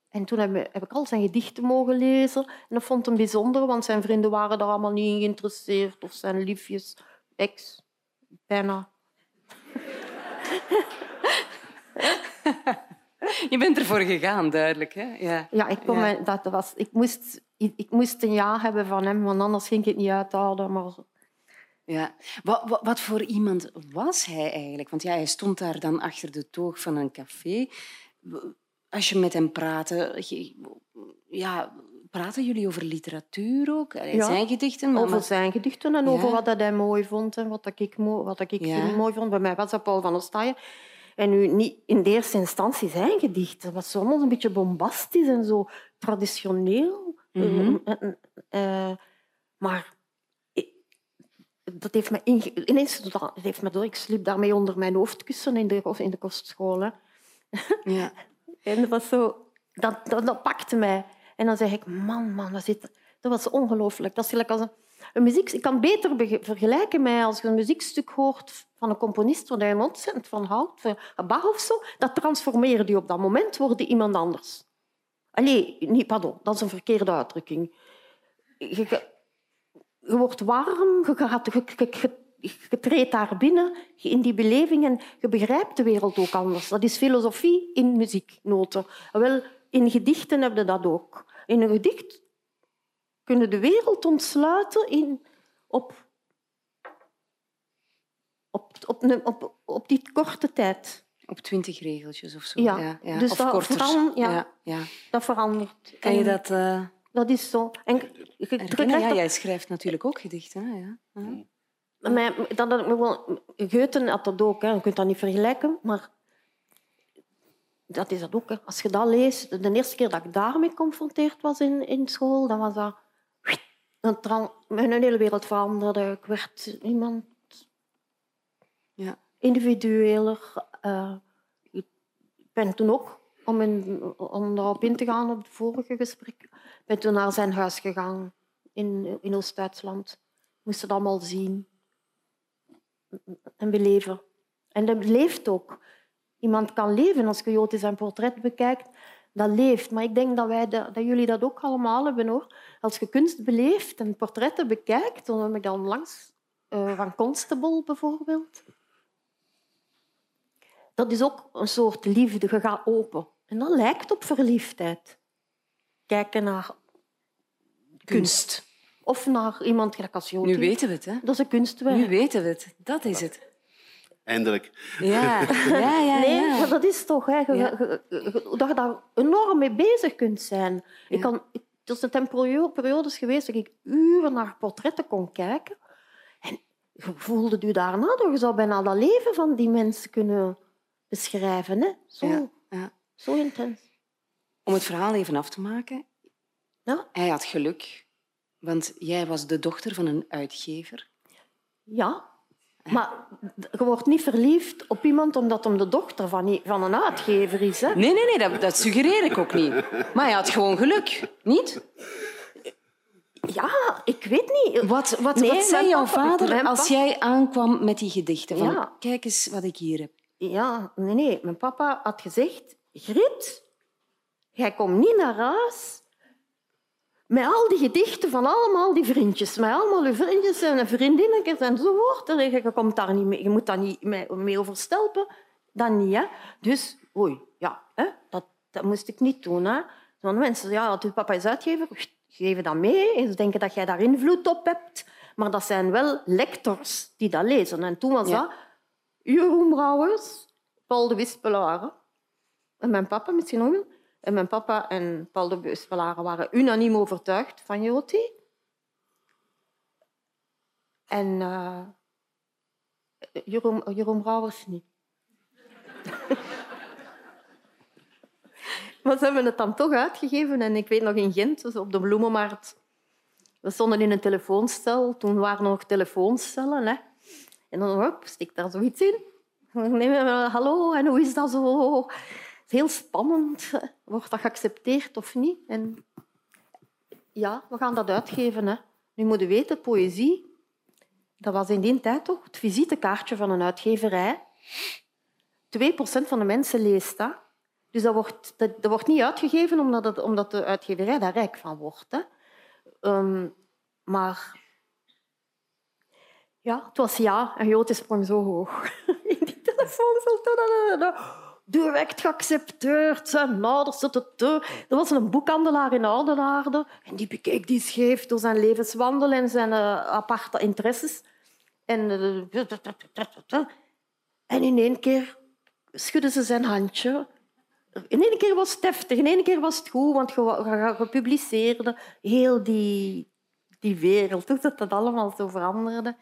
En toen heb, ik al zijn gedichten mogen lezen. En dat vond hem bijzonder, want zijn vrienden waren daar allemaal niet in geïnteresseerd. Of zijn liefjes, ex, bijna. Je bent ervoor gegaan, duidelijk. Hè? Ja. Ja, ik, kon Ja. mij- dat was, ik, moest, ik, ik moest een ja hebben van hem, want anders ging ik het niet uithouden. Maar Ja. Wat, wat, wat voor iemand was hij eigenlijk? Want ja, hij stond daar dan achter de toog van een café. Als je met hem praatte, ja, praten jullie over literatuur ook? Allee, Ja, Zijn gedichten? Maar, over zijn gedichten en over wat dat hij mooi vond en wat dat ik, wat dat ik Ja. mooi vond. Bij mij was dat Paul van Ostaaien. En nu niet in de eerste instantie zijn gedichten. Was soms een beetje bombastisch en zo traditioneel. Mhm. Eh, eh, eh, maar dat heeft me ineens dat heeft me door. Ik sliep daarmee onder mijn hoofdkussen in de, in de kostschool. Hè. ja. En dat was zo... Dat, dat, pakte mij. En dan zeg ik, man, man, dat, zit, dat was ongelooflijk. Dat is als een, muziek... Ik kan beter vergelijken met als je een muziekstuk hoort van een componist waar je ontzettend van houdt, van Bach of zo, dat transformeert je op dat moment, wordt je iemand anders. Allee, niet, pardon, dat is een verkeerde uitdrukking. Je, wordt warm, je, je, je treedt daar binnen in die beleving en je begrijpt de wereld ook anders. Dat is filosofie in muzieknoten. Wel, in gedichten heb je dat ook. In een gedicht kun je de wereld ontsluiten in, op, op, op, op, op die korte tijd. Op twintig regeltjes of zo. Ja, ja, dus of dat, korter. veran- ja, Ja, ja. dat verandert. Kan je dat uh, Dat is zo. En je- je Ja, jij schrijft natuurlijk ook gedichten. Hè? Ja. Maar dat, dat, wel- Goethe had dat ook, hè. je kunt dat niet vergelijken, maar dat is dat ook. Hè. Als je dat leest, de eerste keer dat ik daarmee geconfronteerd was in, in school, dan was dat... een Mijn hele wereld veranderde. Ik werd iemand Ja. individueler. Eh, ik ben toen ook, om, in, om daarop in te gaan op het vorige gesprek, ben toen naar zijn huis gegaan in, in Oost-Duitsland. Ik moest het allemaal zien en beleven. En dat leeft ook. Iemand kan leven als je Jote zijn portret bekijkt. Dat leeft. Maar ik denk dat, wij dat, dat jullie dat ook allemaal hebben. Hoor. Als je kunst beleeft en portretten bekijkt, dan heb ik dan langs eh, van Constable bijvoorbeeld. Dat is ook een soort liefde. Je gaat open. En dat lijkt op verliefdheid. Kijken naar kunst. Of naar iemand gelijk als. Nu weten we het, hè? Dat is een kunstwerk. Nu weten we het. Dat is het. Eindelijk. Ja, ja, ja. Nee, ja. maar dat is toch... Hè, Ja. je- dat je daar enorm mee bezig kunt zijn. Ik kan, er zijn periodes geweest dat ik uren naar portretten kon kijken. En je voelde je daarna door. Je zou bijna dat leven van die mensen kunnen beschrijven. Hè? Zo, Ja, ja. zo intens. Om het verhaal even af te maken. Ja? Hij had geluk, want jij was de dochter van een uitgever. Ja. Maar je wordt niet verliefd op iemand omdat hem de dochter van, een uitgever is. Hè? Nee, nee, nee, dat, dat suggereer ik ook niet. Maar hij had gewoon geluk, niet? Ja, ik weet niet. Wat, wat, Nee, wat zei jouw papa- vader als jij aankwam met die gedichten? Van, Ja. Kijk eens wat ik hier heb. Ja, nee, nee. Mijn papa had gezegd... Grit, jij komt niet naar huis met al die gedichten van allemaal die vriendjes. Met allemaal je vriendjes en vriendinnetjes enzovoort. En Je, komt daar niet mee, je moet daar niet mee, overstelpen. Dat niet, hè. Dus, oei, ja, hè, dat, dat moest ik niet doen. Hè. Want mensen, ja, dat uw papa is uitgever, geven dat mee. En ze denken dat jij daar invloed op hebt. Maar dat zijn wel lectors die dat lezen. En toen was Ja. dat Jeroen Brouwers, Paul de Wispelaar en mijn papa misschien ook wel. En mijn papa en Paul de Wispelaar waren unaniem overtuigd van Joti. En eh, Jeroen, Jeroen Brouwers niet. maar ze hebben het dan toch uitgegeven. En ik weet nog in Gent, dus op de bloemenmarkt, we stonden in een telefooncel. Toen waren er nog telefooncellen. Hè. En dan hop, stik daar zoiets in. We, hallo, en hoe is dat zo? Heel spannend. Wordt dat geaccepteerd of niet? En ja, we gaan dat uitgeven. Hè. Nu moet weten, poëzie, dat was in die tijd toch het visitekaartje van een uitgeverij. 2% van de mensen leest dat. Dus dat wordt, dat, wordt niet uitgegeven omdat, het, omdat de uitgeverij daar rijk van wordt. Hè. Ehm, maar ja, het was ja en Jote sprong zo hoog. In die telefoon direct geaccepteerd. Zijn ouders... Er was een boekhandelaar in Oudenaarde en die bekeek die scheef door zijn levenswandel en zijn eh, aparte interesses. En, eh, en in één keer schudden ze zijn handje. In één keer was het heftig, in één keer was het goed, want je, je, je publiceerde heel die, die wereld, dat dat allemaal zo veranderde.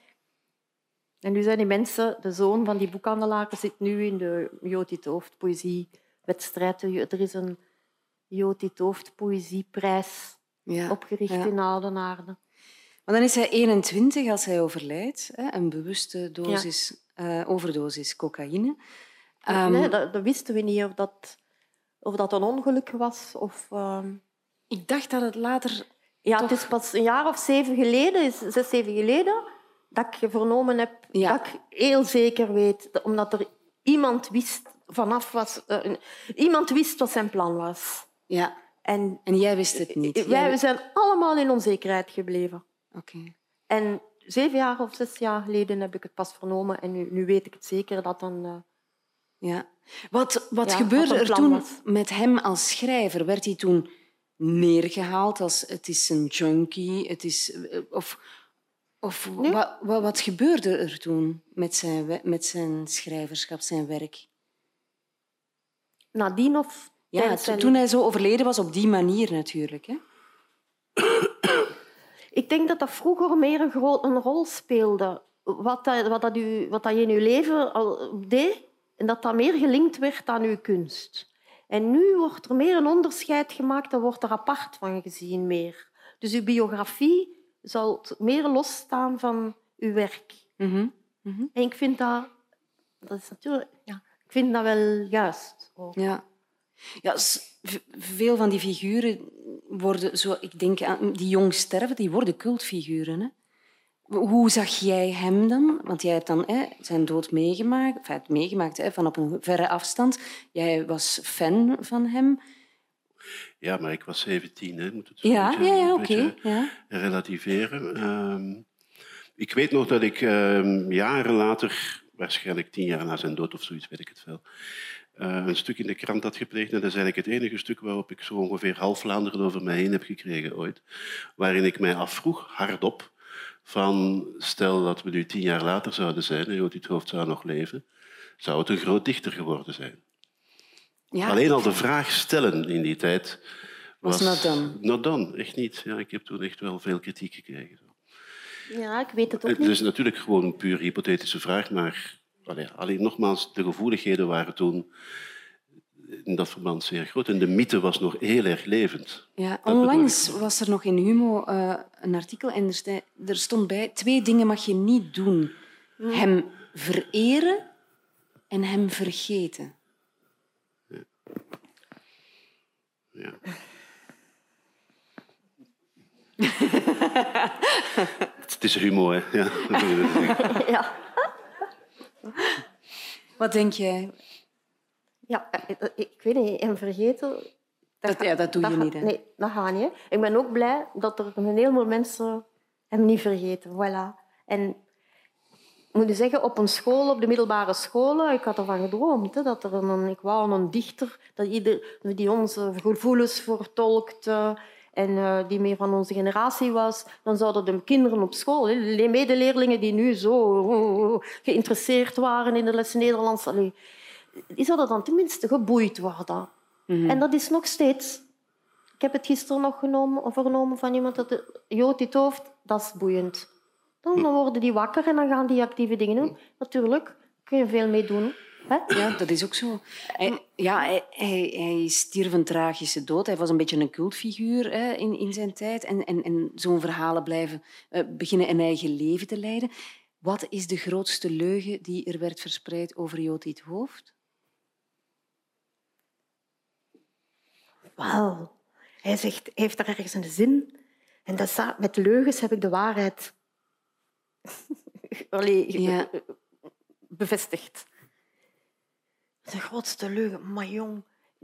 En nu zijn die mensen, de zoon van die boekhandelaar, zit nu in de Jotit Hoofd poëziewedstrijd. Er is een Jotit Hoofd poëzieprijs Ja. opgericht ja. in Oudenaarde. Maar dan is hij 21 als hij overlijdt. Hè, een bewuste dosis, eh, overdosis cocaïne. Ehm, nee, dat, dat wisten we niet of dat, of dat een ongeluk was. Of, ehm, Ik dacht dat het later... Ja, Toch? het is pas een jaar of zeven geleden, is zes, zeven geleden, dat ik vernomen heb, Ja. dat ik heel zeker weet, dat- omdat er iemand wist vanaf was, eh, iemand wist wat zijn plan was. Ja, En en jij wist het niet. wij Jij- zijn allemaal in onzekerheid gebleven. Oké. En zeven jaar of zes jaar geleden heb ik het pas vernomen en nu, nu weet ik het zeker dat dan... Uh... Ja. Wat, wat Ja, gebeurde er toen was. met hem als schrijver? Werd hij toen neergehaald als het is een junkie? Het is, eh, of of Nee. wat, wat, wat gebeurde er toen met zijn, met zijn schrijverschap, zijn werk? Nadien of... Ja, zijn- toen hij zo overleden was, op die manier natuurlijk. Hè? Ik denk dat dat vroeger meer een, groot, een rol speelde. Wat, dat, wat, dat u, wat dat je in je leven al deed, en dat dat meer gelinkt werd aan uw kunst. En nu wordt er meer een onderscheid gemaakt, daar wordt er apart van gezien meer. Dus uw biografie zal meer losstaan van uw werk. Mhm. En ik vind dat... Dat is natuurlijk... Ja, ik vind dat wel juist. ook. Ja. Ja, veel van die figuren worden, zo, ik denk aan die jong sterven, die worden cultfiguren. Hè? Hoe zag jij hem dan? Want jij hebt dan hè, zijn dood meegemaakt, enfin, meegemaakt hè, van op een verre afstand. Jij was fan van hem. Ja, maar ik was 17, hè. moet het zo Ja, ja, ja oké. Ja. relativeren. Ehm, ik weet nog dat ik ehm, jaren later, waarschijnlijk tien jaar na zijn dood of zoiets, weet ik het veel, eh, een stuk in de krant had gepleegd. En dat is eigenlijk het enige stuk waarop ik zo ongeveer half Vlaanderen over mij heen heb gekregen ooit. Waarin ik mij afvroeg, hardop, van stel dat we nu tien jaar later zouden zijn en Jodit Hoofd zou nog leven, zou het een groot dichter geworden zijn. Ja. Alleen al de vraag stellen in die tijd Was not done. Not done, echt niet. Ja, ik heb toen echt wel veel kritiek gekregen. Ja, ik weet het ook Het niet. is natuurlijk gewoon een puur hypothetische vraag, maar allee, alleen nogmaals, de gevoeligheden waren toen in dat verband zeer groot. En de mythe was nog heel erg levend. Ja, onlangs was er nog in Humo eh, een artikel en er, er stond bij twee dingen mag je niet doen. Hem vereren en hem vergeten. Ja. het is humor, hè. Ja. Ja. Wat denk jij? Ja, eh, ik weet niet, en vergeten... Dat- ja, dat doe je niet, hè? Nee, dat gaat niet. hè. Ik ben ook blij dat er een heleboel mensen hem niet vergeten. Voilà. En moet je zeggen, op een school, op de middelbare scholen, ik had ervan gedroomd. Hè, dat er een, ik wou een dichter dat ieder, die onze gevoelens vertolkte en eh, die meer van onze generatie was. Dan zouden de kinderen op school, hè, de medeleerlingen die nu zo geïnteresseerd waren in de les Nederlands, allee, die zouden dan tenminste geboeid worden. En dat is nog steeds. Ik heb het gisteren nog genomen, vernomen van iemand dat de Jood dit hoofd, dat is boeiend. Dan, dan worden die wakker en dan gaan die actieve dingen doen. Natuurlijk, kun je veel mee doen. Hè? Ja, dat is ook zo. Hij, ja, hij, hij, hij stierf een tragische dood. Hij was een beetje een cultfiguur hè, in, in zijn tijd. En, en, en zo'n verhalen blijven eh, beginnen een eigen leven te leiden. Wat is de grootste leugen die er werd verspreid over Jood Hoofd? Wauw. Hij zegt, hij heeft daar ergens een zin. En dat staat, met leugens heb ik de waarheid Allee, Ja. bevestigd. De grootste leugen, maar jong.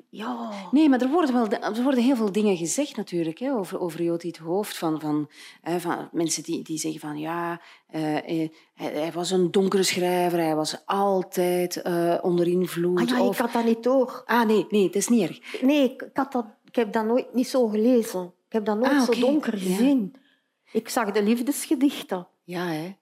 Ja. Nee, maar er worden, wel, er worden heel veel dingen gezegd natuurlijk hè, over, over het Hoofd. Van, van, hè, van mensen die, die zeggen van ja, eh, eh, hij, hij was een donkere schrijver, hij was altijd eh, onder invloed. Ah, ja, of... ik had dat niet door. Ah nee, nee, dat is niet erg. Nee, ik, had dat, ik heb dat nooit niet zo gelezen. Ik heb dat nooit Ah, zo donker Ja. gezien. Ik zag de liefdesgedichten. Ja, hè.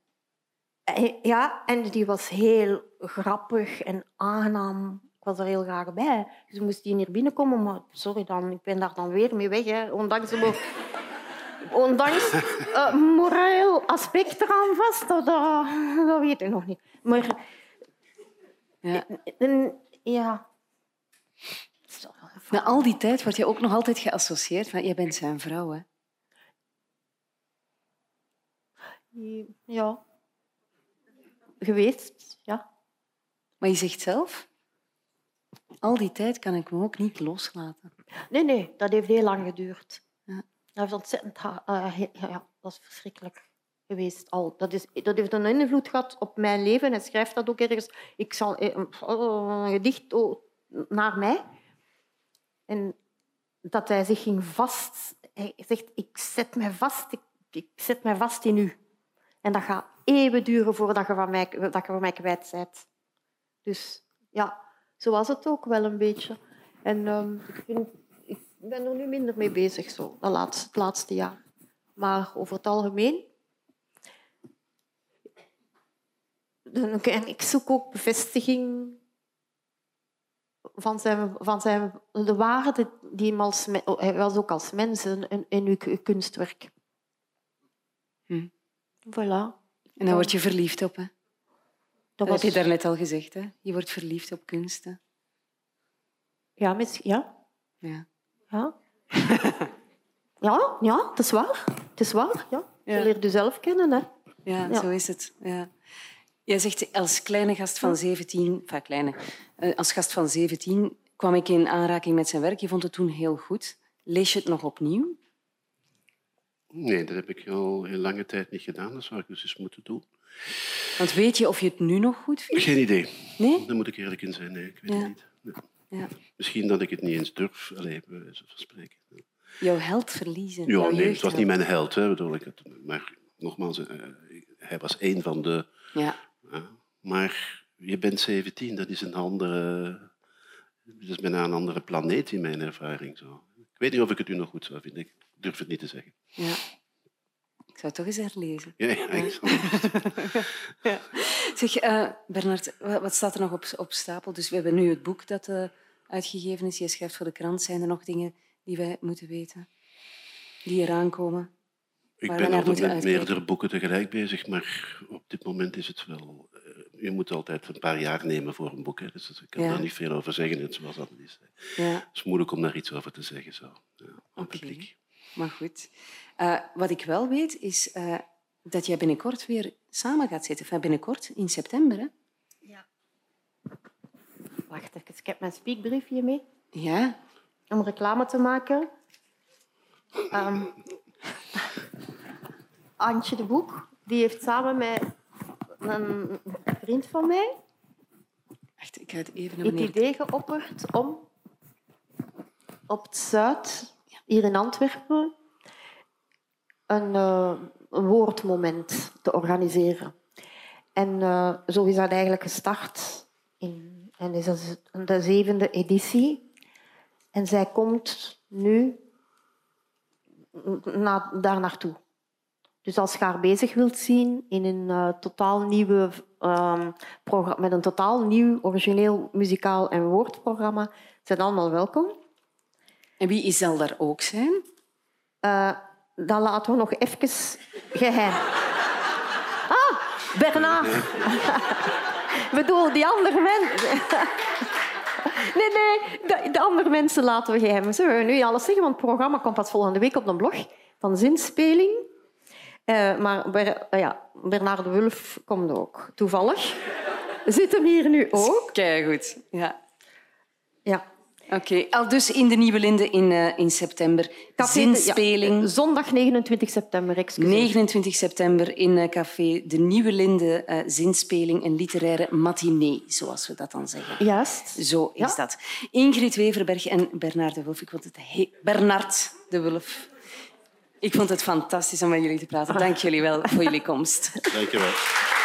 En- Ja, en die was heel grappig en aangenaam. Ik was er heel graag bij. Dus moest die hier binnenkomen, maar sorry dan, ik ben daar dan weer mee weg. Hè. Ondanks, de, ondanks eh, moreel aspect eraan vast, dat, dat, dat weet ik nog niet. Maar Ja. ja. Na al die tijd word je ook nog altijd geassocieerd met jij bent zijn vrouw. Hè? Ja. Geweest, ja. Maar je zegt zelf, al die tijd kan ik me ook niet loslaten. Nee, nee, dat heeft heel lang geduurd. Ja. Dat heeft ontzettend... eh, ja, dat is verschrikkelijk geweest. Al. Dat, is, dat heeft een invloed gehad op mijn leven. Hij schrijft dat ook ergens. Ik zal eh, een, oh, een gedicht naar mij. En dat hij zich ging vast... Hij zegt, ik zet mij vast, ik, ik zet mij vast in u. En dat gaat eeuwen duren voordat je van mij, dat mij kwijt bent. Dus ja, zo was het ook wel een beetje. En ehm, ik, vind, ik ben er nu minder mee bezig, zo, de laatste, het laatste jaar. Maar over het algemeen... En ik zoek ook bevestiging van, zijn, van zijn, de waarde die hem als, hij was ook als mens in, in uw kunstwerk. Voilà. En dan word je verliefd op, hè? Dat, was... heb je daarnet al gezegd, hè? Je wordt verliefd op kunsten. Ja, misschien, ja. Ja. Ja. ja, ja, het is waar. Het is waar, ja. Je leert jezelf kennen, hè. Ja, ja, zo is het. Ja. Jij zegt als kleine gast van 17, enfin kleine, eh, als gast van 17 kwam ik in aanraking met zijn werk. Je vond het toen heel goed. Lees je het nog opnieuw? Nee, dat heb ik al heel lange tijd niet gedaan. Dat zou ik dus eens moeten doen. Want weet je of je het nu nog goed vindt? Geen idee. Nee? Daar moet ik eerlijk in zijn. Nee, ik weet het niet. Ja. Misschien dat ik het niet eens durf, alleen bij wijze van spreken. Jouw held verliezen? Ja, nee, het was niet mijn held. Hè, bedoel ik. Maar nogmaals, uh, hij was één van de... Ja. Uh, maar je bent 17, dat is een andere... Dat is bijna een andere planeet in mijn ervaring. Zo. Ik weet niet of ik het u nog goed zou vinden. Durf het niet te zeggen. Ja. Ik zou het toch eens herlezen. Ja, ja. Zeg, uh, Bernard, wat staat er nog op, op stapel? Dus we hebben nu het boek dat uh, uitgegeven is. Je schrijft voor de krant. Zijn er nog dingen die wij moeten weten? Die eraan komen? Ik ben altijd met meerdere boeken tegelijk bezig, maar op dit moment is het wel... Uh, je moet altijd een paar jaar nemen voor een boek. Hè. Dus ik kan ja. daar niet veel over zeggen, net zoals dat is. Ja. Het is moeilijk om daar iets over te zeggen. Zo. Ja, okay. Maar goed. Uh, wat ik wel weet, is uh, dat jij binnenkort weer samen gaat zitten. Enfin, binnenkort, in september. Hè? Ja. Wacht even, ik heb mijn speakbriefje mee. Ja. Om reclame te maken. Um, Antje de Boek, die heeft samen met een vriend van mij Echt, ik ga het even het idee geopperd om op het Zuid, hier in Antwerpen, een, uh, een woordmoment te organiseren. En uh, zo is dat eigenlijk gestart. In, en is dat de zevende editie. En zij komt nu na, daar naartoe. Dus als je haar bezig wilt zien in een uh, totaal nieuwe programma, met een totaal nieuw origineel muzikaal en woordprogramma, zijn allemaal welkom. En wie zal daar ook zijn? Uh, dat laten we nog even geheim. Ah, Bernard. Bedoel, die andere mensen. Nee, nee, de, de, andere mensen laten we geheim. Zullen we nu alles zeggen? Want het programma komt pas volgende week op de blog van Zinspeling. Uh, maar Ber, uh, ja, Bernard de Wulf komt ook. Toevallig. Zit hem hier nu ook. Kijk goed. Ja. Ja. Oké, okay. al dus in de Nieuwe Linde in, uh, in september. Café Zinspeling. Ja, zondag 29 september, excuseer. 29 september in uh, Café De Nieuwe Linde. Uh, zinspeling, een literaire matinee, zoals we dat dan zeggen. Juist. Zo is ja. dat. Ingrid Weverberg en Bernard de Wulf. Ik vond het he Bernard de Wulf. Ik vond het fantastisch om met jullie te praten. Dank jullie wel voor jullie komst. Dank je wel.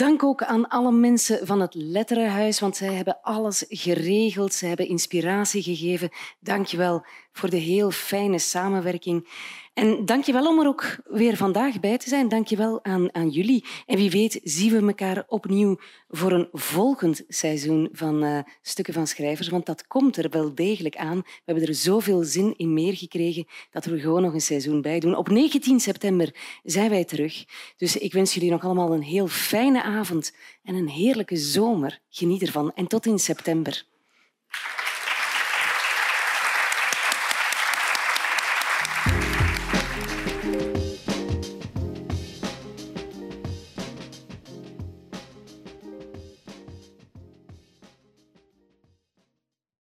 Dank ook aan alle mensen van het Letterenhuis, want zij hebben alles geregeld. Ze hebben inspiratie gegeven. Dank je wel voor de heel fijne samenwerking. En dank je wel om er ook weer vandaag bij te zijn. Dank je wel aan, aan jullie. En wie weet zien we elkaar opnieuw voor een volgend seizoen van uh, Stukken van Schrijvers. Want dat komt er wel degelijk aan. We hebben er zoveel zin in meer gekregen dat we er gewoon nog een seizoen bij doen. Op 19 september zijn wij terug. Dus ik wens jullie nog allemaal een heel fijne avond en een heerlijke zomer. Geniet ervan en tot in september.